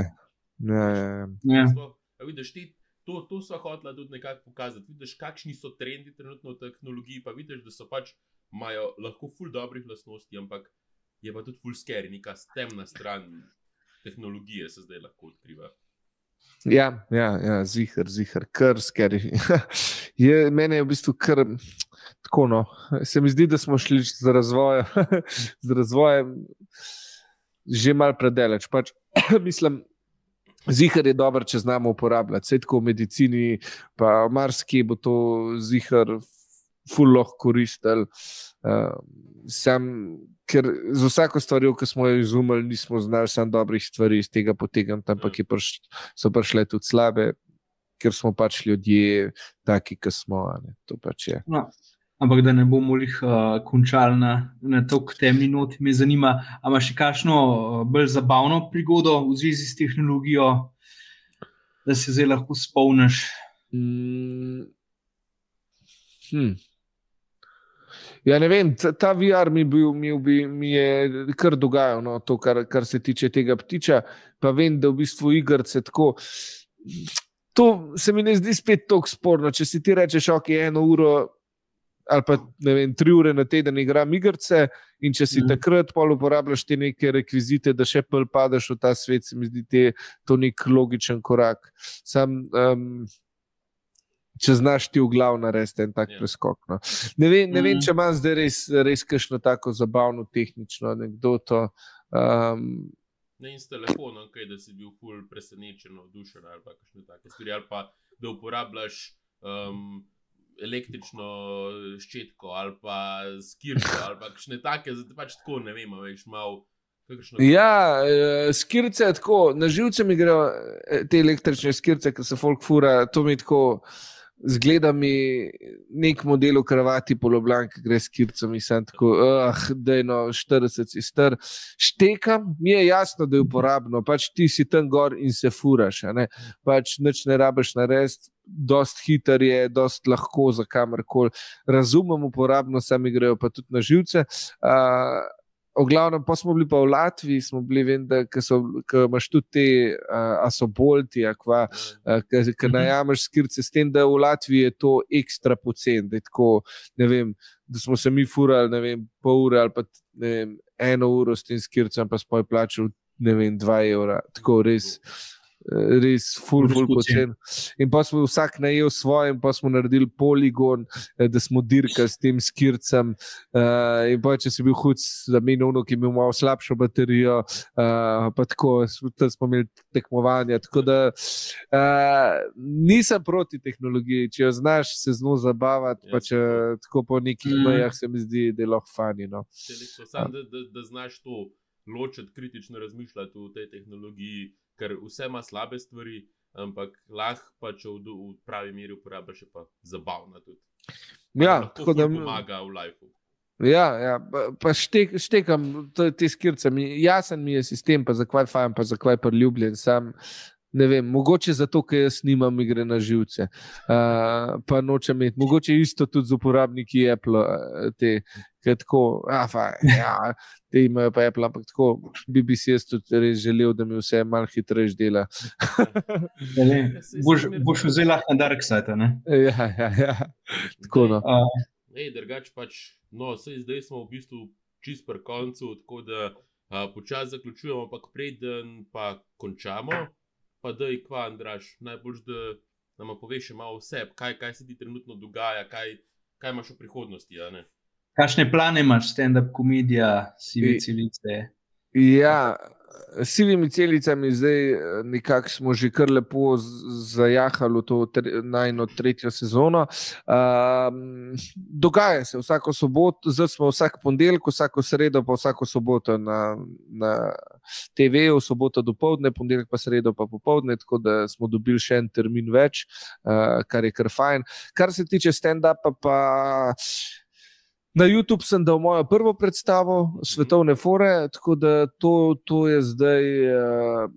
Ja, ja, ja. Ja. Sploh, a vidiš, ti, to, to so hotela tudi nekako pokazati. Vidiš, kakšni so trendi trenutno v tehnologiji, pa vidiš, da so pač imajo lahko ful dobrih lastnosti, ampak je pa tudi ful scary, neka temna stran tehnologije se zdaj lahko odkriva. Ja, ja, ja zihar, zihar, kar skeri. je, mene je v bistvu kar tako. No. Se mi zdi, da smo šli z, razvojem, z razvojem že mal predaleč. Pač, mislim, zihar je dobro, če znamo uporabljati. Vse tako v medicini, pa marsikje bo to zihar fulloh koristil. Uh, sam, ker z vsako stvarjo, ki smo jo izumili, nismo znali samo dobrih stvari iz tega potegniti, ampak je priš, so prišle tudi slabe, ker smo pač ljudje, taki, ki smo. to pač je. No, ampak da ne bomo jih uh, končali na, na tako temni noti, me zanima, ali imaš še kakšno uh, bolj zabavno prigodo v zvezi s tehnologijo, da se zdaj lahko spomniš. Mm. Hm. Ja, ne vem, ta, ta VR mi, bil, mi, bi, mi je kar dogajalo, no, to, kar, kar se tiče tega ptiča. Pa vem, da v bistvu igrice tako. To se mi ne zdi spet tako sporno. Če si ti rečeš, ok, eno uro ali pa ne vem, tri ure na teden igram igrice, in če si mm. takrat pol uporabljaš te neke rekvizite, da še pol padeš v ta svet, se mi zdi te, to nek logičen korak. Sam, um, če znaš ti v glavu narediti en tak Ja. yeah. preskok. No. Ne, vem, ne vem, Mhm. če imam zdaj res, res kakšno tako zabavno, tehnično anekdoto. Um, Ne in s telefonom, kaj da si bil ful presenečen, navdušen ali pa kakšne take stvari, ali pa da uporabljaš um, električno ščetko ali pa skirko ali pa kakšne take, zdaj pač tako ne vem, a veš malo. kakršno- Ja, eh, skirce je tako, na živce mi grejo eh, te električne skirce, ki se folk fura. To mi tako zgleda, mi nek model v kravati poloblan, ki gre s skircem in sem tako, ah, da je no 40 si star. Štekam, mi je jasno, da je uporabno, pač ti si tam gor in se furaš. ne. Pač nič ne rabiš narediti. Dost hiter je, dost lahko za kamorkoli. Razumem uporabno, sami grejo pa tudi na živce. Uh, V glavnem, pa smo bili pa v Latviji, smo bili, vem, da so, imaš tudi te, uh, a so bolti, uh, ki Mhm. najameš skirce, s tem, da v Latviji je to ekstra pocen, da je tako, ne vem, da smo se mi furali, ne vem, pol ure ali pa vem, eno uro s tem skircem, pa spoj plačal, ne vem, dva evra, tako res. eh, Res, ful, ful, pocen. In pa smo vsak najel svoj, in pa smo naredili poligon, eh, da smo dirkali s tem skircem. Uh, in pa če si bil hud, zamenjal, ki je imel malo slabšo baterijo, uh, pa tako, tam smo imeli tekmovanja. Tako da uh, nisem proti tehnologiji, če jo znaš se z njo zabavati, Ja, pa če tako po nekih Mm. mejah se mi zdi, da je lahko fani. No. Saj res to, Sam, da, da, da znaš to ločiti, kritično razmišljati v tej tehnologiji, ker vse ima slabe stvari, ampak lahko pa če v, v pravi meri uporabljaš, je pa zabavna tudi. Ja, tako da. pomaga v lifeu. Ja, ja, pa- štek, štekam te, te skirce. Mi, jasen mi je sistem, pa zakaj fajn, pa zakaj priljubljen. Sam ne vem, mogoče zato, ker jaz nimam igre na živce. Uh, pa nočem imeti, mogoče isto tudi z uporabniki Apple, uh, te, ki tako, a, fajn, ja, te imajo pa Apple, ampak tako bi, bi si jaz tudi res želel, da mi vse malo hitreje dela. Boš, boš vzela Dark Side. Ne? ja, ja, ja. Tako no. Uh, Ej, drugač pač, no, sej zdaj smo v bistvu čist pri koncu, tako da a, počasi zaključujemo, ampak preden pa končamo, pa da je kva, Andraš, najbolj, da nam poveš malo vse, kaj, kaj se ti trenutno dogaja, kaj, kaj imaš v prihodnosti. a ne? kakšne plane imaš, stand-up komedija, sive I- celice? Ja, s sivimi celicami zdaj eh, nekako smo že kar lepo zajahali v to najno tretjo sezono. Um, dogaja se vsako soboto, zdaj smo vsak ponedeljek, vsako sredo, pa vsako soboto na, na TV, v soboto do povdne, ponedeljek pa sredo pa popovdne, tako da smo dobili še en termin več, uh, kar je kar fajn. Kar se tiče stand-upa, pa. Na YouTube sem dal mojo prvo predstavo, svetovne fore, tako da to, to je zdaj uh,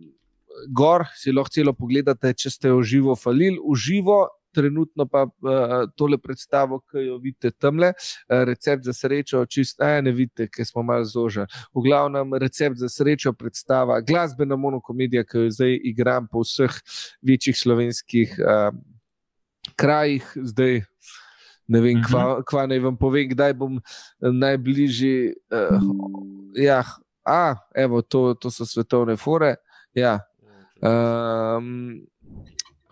gor, si lahko celo pogledate, če ste jo živo falili, v živo. Trenutno pa uh, tole predstavo, ki jo vidite tam, uh, recept za srečo, čist, a, ne vidite, ker smo malo zožili. V glavnem, recept za srečo predstava, glasbena monokomedija, ki jo zdaj igram po vseh večjih slovenskih uh, krajih, zdaj ne vem, kva, Mhm. kva naj vam povem, kdaj bom najbližji. Uh, ja, a, evo, to, to so svetovne fore. Ja. Um,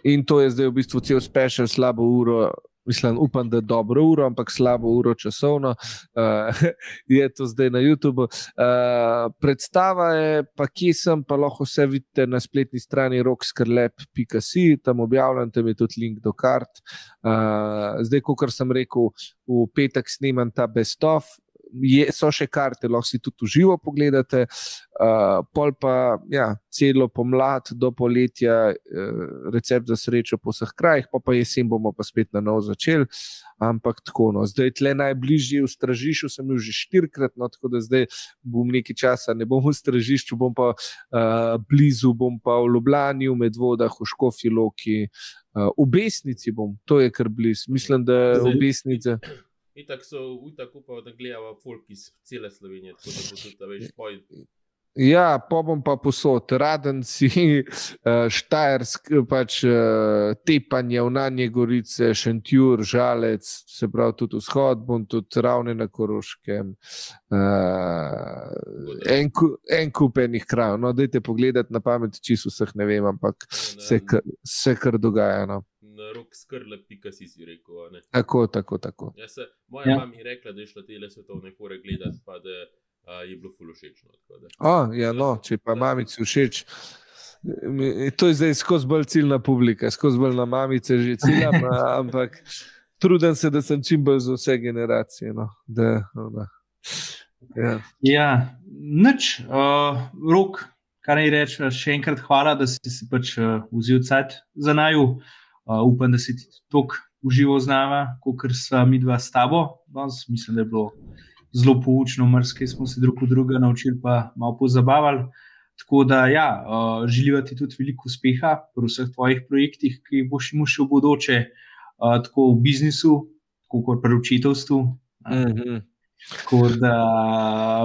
in to je zdaj v bistvu cel special, slabo uro. Mislim, upam, da je dobro uro, ampak slabo uro časovno uh, je to zdaj na YouTubu. Uh, predstava je, pa kje sem, pa lahko vse vidite na spletni strani rockskrlep.si, tam objavljam, tam je tudi link do kart. Uh, zdaj, kot sem rekel, v petek snemam ta best-of. Je, so še karte, lahko si tudi uživo pogledate, uh, pol pa ja, celo pomlad do poletja, uh, recept za srečo po vseh krajih, pa pa jesen bomo pa spet na novo začeli. Ampak tako, no, zdaj tle najbližje v Stražišu sem bil že štirikrat, no, tako da zdaj bom nekaj časa, ne bom v Stražišču, bom pa uh, blizu, bom pa v Ljubljani, v Medvodah, v Škofi Loki, uh, v Besnici bom, to je kar blizu. Mislim, da Zdaj- v Besnici. In tako so, in tako upamo, da gledamo folk iz cele Slovenije, tako da bo tudi, a veš, poj. Ja, pa bom pa posod, raden si, uh, štajersk, pač uh, tepanje v Nanje Gorice, Šentjur, Žalec, se pravi tudi vzhod, bom tudi ravne na Koroškem. Uh, en, ku- en kup enih krajev. No, dajte pogledati na pamet, čisto vseh ne vem, ampak se, kar- se kar dogaja. No. Na rok skrle, pika si si rekel. a ne. Tako, tako, tako. Ja, se, moja Ja. ja. mama je rekla, da je šla te svetovne fore gledati, pa da a, je bilo fulošečno. O, ja, no, če pa mamici všeč. To je zdaj skozi bolj ciljna publika, skozi bolj na mamice že ciljam, a- ampak trudim se, da sem čim bolj za vse generacije. No, da, ona, ja. Ja, nič, uh, rok, kar naj rečem, še enkrat hvala, da si si pač uh, vzel cajt za naju. Uh, upam, da si ti tako užival z nami, kot sva mi dva s tabo. Danes mislim, da je bilo zelo poučno, mrske smo se drug od drugega naučili, pa malo pozabavali. Tako da, ja, uh, želim ti tudi veliko uspeha pri vseh tvojih projektih, ki boš imel še v bodoče, uh, tako v biznisu, tako kot pri učiteljstvu. Mm -hmm. Tako da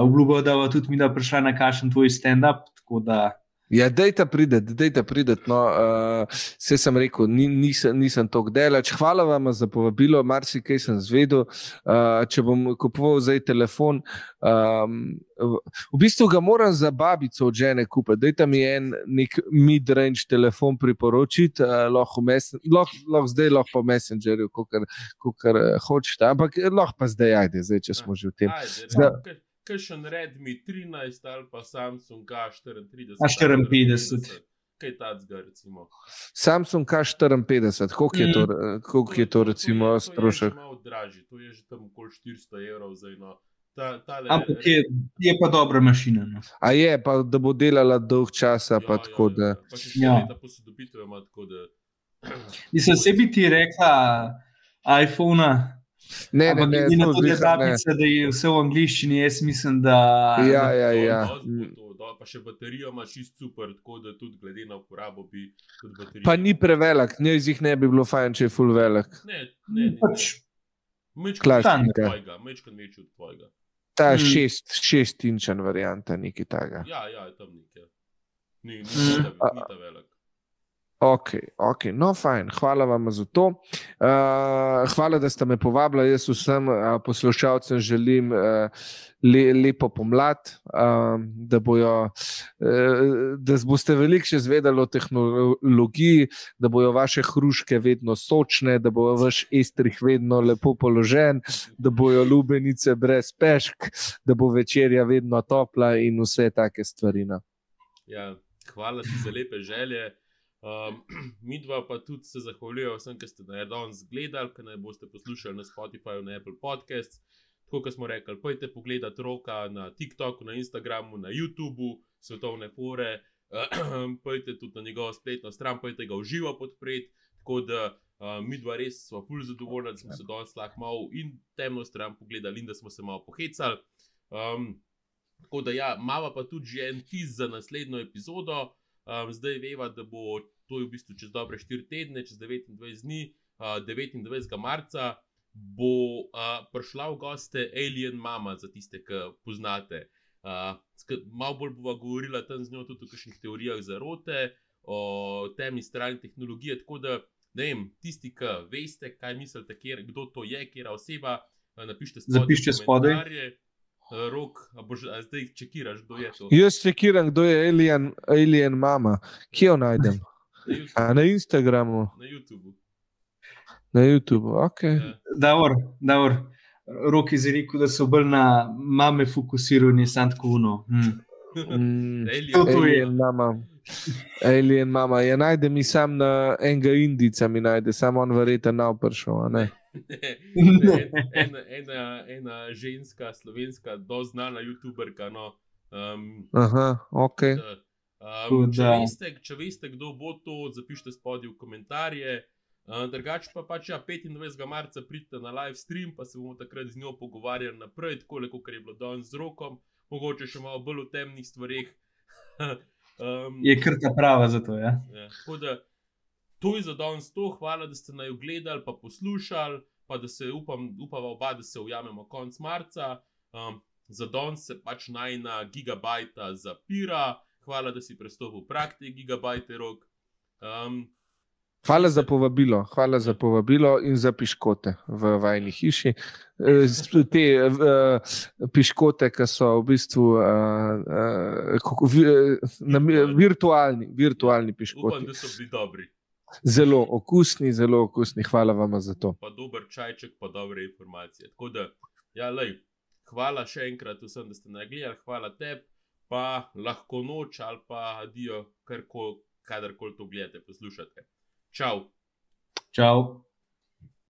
obljubim, da bo tudi mi da prišla na kakšen tvoj stand-up. Tako da Ja, dejta prideti, dejta prideti. No, uh, vse sem rekel, ni, nisem, nisem tako delač. Hvala vam za povabilo, marsikaj sem zvedel. Uh, če bom kupoval zdaj telefon, um, v, bistvu ga moram za babico od žene kupiti. Dajte mi en nek mid-range telefon priporočiti, uh, lahko, lahko, lahko zdaj, lahko pa Messengerju, kot hočete. Ampak eh, lahko pa zdaj, ajde, zdaj, če smo že v tem. Zdaj- Kakšen Redmi 13 ali pa Samsung K34. A54. Kaj ta zga, recimo? Samsung K54, koliko je to, koliko je to recimo to je, strošek? To je malo dražji, to je že tam okoli 400 evrov za eno. Ta, tale, ampak je, je pa dobra mašina. No. A je, pa da bo delala dolg časa, pa tako da. Pa še Ja. ja. leta posodobitve ima tako da. Mislim, se bi ti rekla iPhone. Ne, ne, Ampak ne, glede na to to, da je zviha, ne. tablica, da je vse v angliščini, jaz mislim, da. Ja, ja, ja. To, to, to, pa še baterijo ima čist super, tako da tudi glede na uporabo bi tudi baterijo. Pa ni prevelik, ne iz jih ne bi bilo fajn, če je full velik. Ne, ne, ne. Pač, Mečkan Klasika. večji od tvojega, mečkan od tvojega. Ta Mm. šest, šest inčen varianta, nekaj takega. Ja, ja, je tam nekaj. Ni, ni, Mm. mm. ta, ni ta velik. Ok, ok, no, fajn, hvala vam za to. Uh, hvala, da ste me povabili. Jaz vsem uh, poslušalcem želim uh, le, lepo pomlad, uh, da, bojo, uh, da boste veliko še zvedali o tehnologiji, da bojo vaše hruške vedno sočne, da bo vaš estrih vedno lepo položen, da bojo lubenice brez pešk, da bo večerja vedno topla in vse take stvari. No. Ja, hvala ti za lepe želje. Um, mi dva pa tudi se zahvaljujemo vsem, ki ste nas danes gledali, ki naj boste poslušali na Spotifyju, na Apple Podcasts. Tako kot smo rekli, pojdite pogledat roka na TikToku, na Instagramu, na YouTubu, svetovne fore, pojdite tudi na njegovo spletno stran, pojdite ga v živo podpreti. Tako da uh, mi dva res smo fulj zadovoljni, da smo se danes lahko malo in temno stran pogledali in da smo se malo pohecali. Um, tako da ja, imamo pa tudi že en tiz za naslednjo epizodo. Um, zdaj veva, da bo to v bistvu čez dobre 4 tedne, čez 29 dni, uh, 29. marca, bo uh, prišla v goste Alien Mama, za tiste, ki poznate. Uh, malo bolj bova govorila tam z njo tudi o kakšnih teorijah zarote, o temni strani tehnologije. Tako da, ne vem, tisti, ki veste, kaj mislite, kjer, kdo to je, je oseba, napišite spodaj. Zapišite spodaj. Rok, a boš a zdaj čekiraš, kdo je to? Jaz čekiram, kdo je Alien, alien Mama. Kje jo najdem? Na, na Instagramu, na YouTubu. na YouTubu. Okay. Ja. Davor, Davor. Rok je rekel, da so bolj na mame fokusirani, sant kuno. Hm. Mm, Alien. Alien Mama. Alien Mama. Ja, najde mi sam na enega Indica, mi najde, samo on verjetno na prišel. ne? Ne, ena, ena, ena ženska, slovenska, dosti znana YouTuberka. No, um, Aha, ok. um, če, veste, če veste, kdo bo to, zapišite spodaj v komentarje. Uh, drugače pa pač ja, 25. marca pridite na live stream, pa se bomo takrat z njo pogovarjali naprej, tako kot je bilo danes z rokom, mogoče še malo bolj o temnih stvareh. um, Je krta prava za to. Ja? Ja, tako da to je za danes to, hvala, da ste naj gledali, pa poslušali, pa da se upam, upava oba, da se ujamemo konec marca. Um, za danes se pač najna gigabajta zapira, hvala, da si prestopil prak te gigabajte rok. Um, Hvala za povabilo, hvala za povabilo in za piškote v vajni hiši. Eh, Te uh, piškote, ki so v bistvu uh, uh, kako, vi, eh, nami- virtualni, virtualni upam, piškoti. da so bili dobri. Zelo okusni, zelo okusni. Hvala vam za to. Pa dober čajček, pa dobre informacije. Tako da, ja, lej, hvala še enkrat vsem, da ste nagledali, hvala tebi, pa lahko noč ali pa adijo, kadarkoli to gledate, poslušate. Čau! Čau.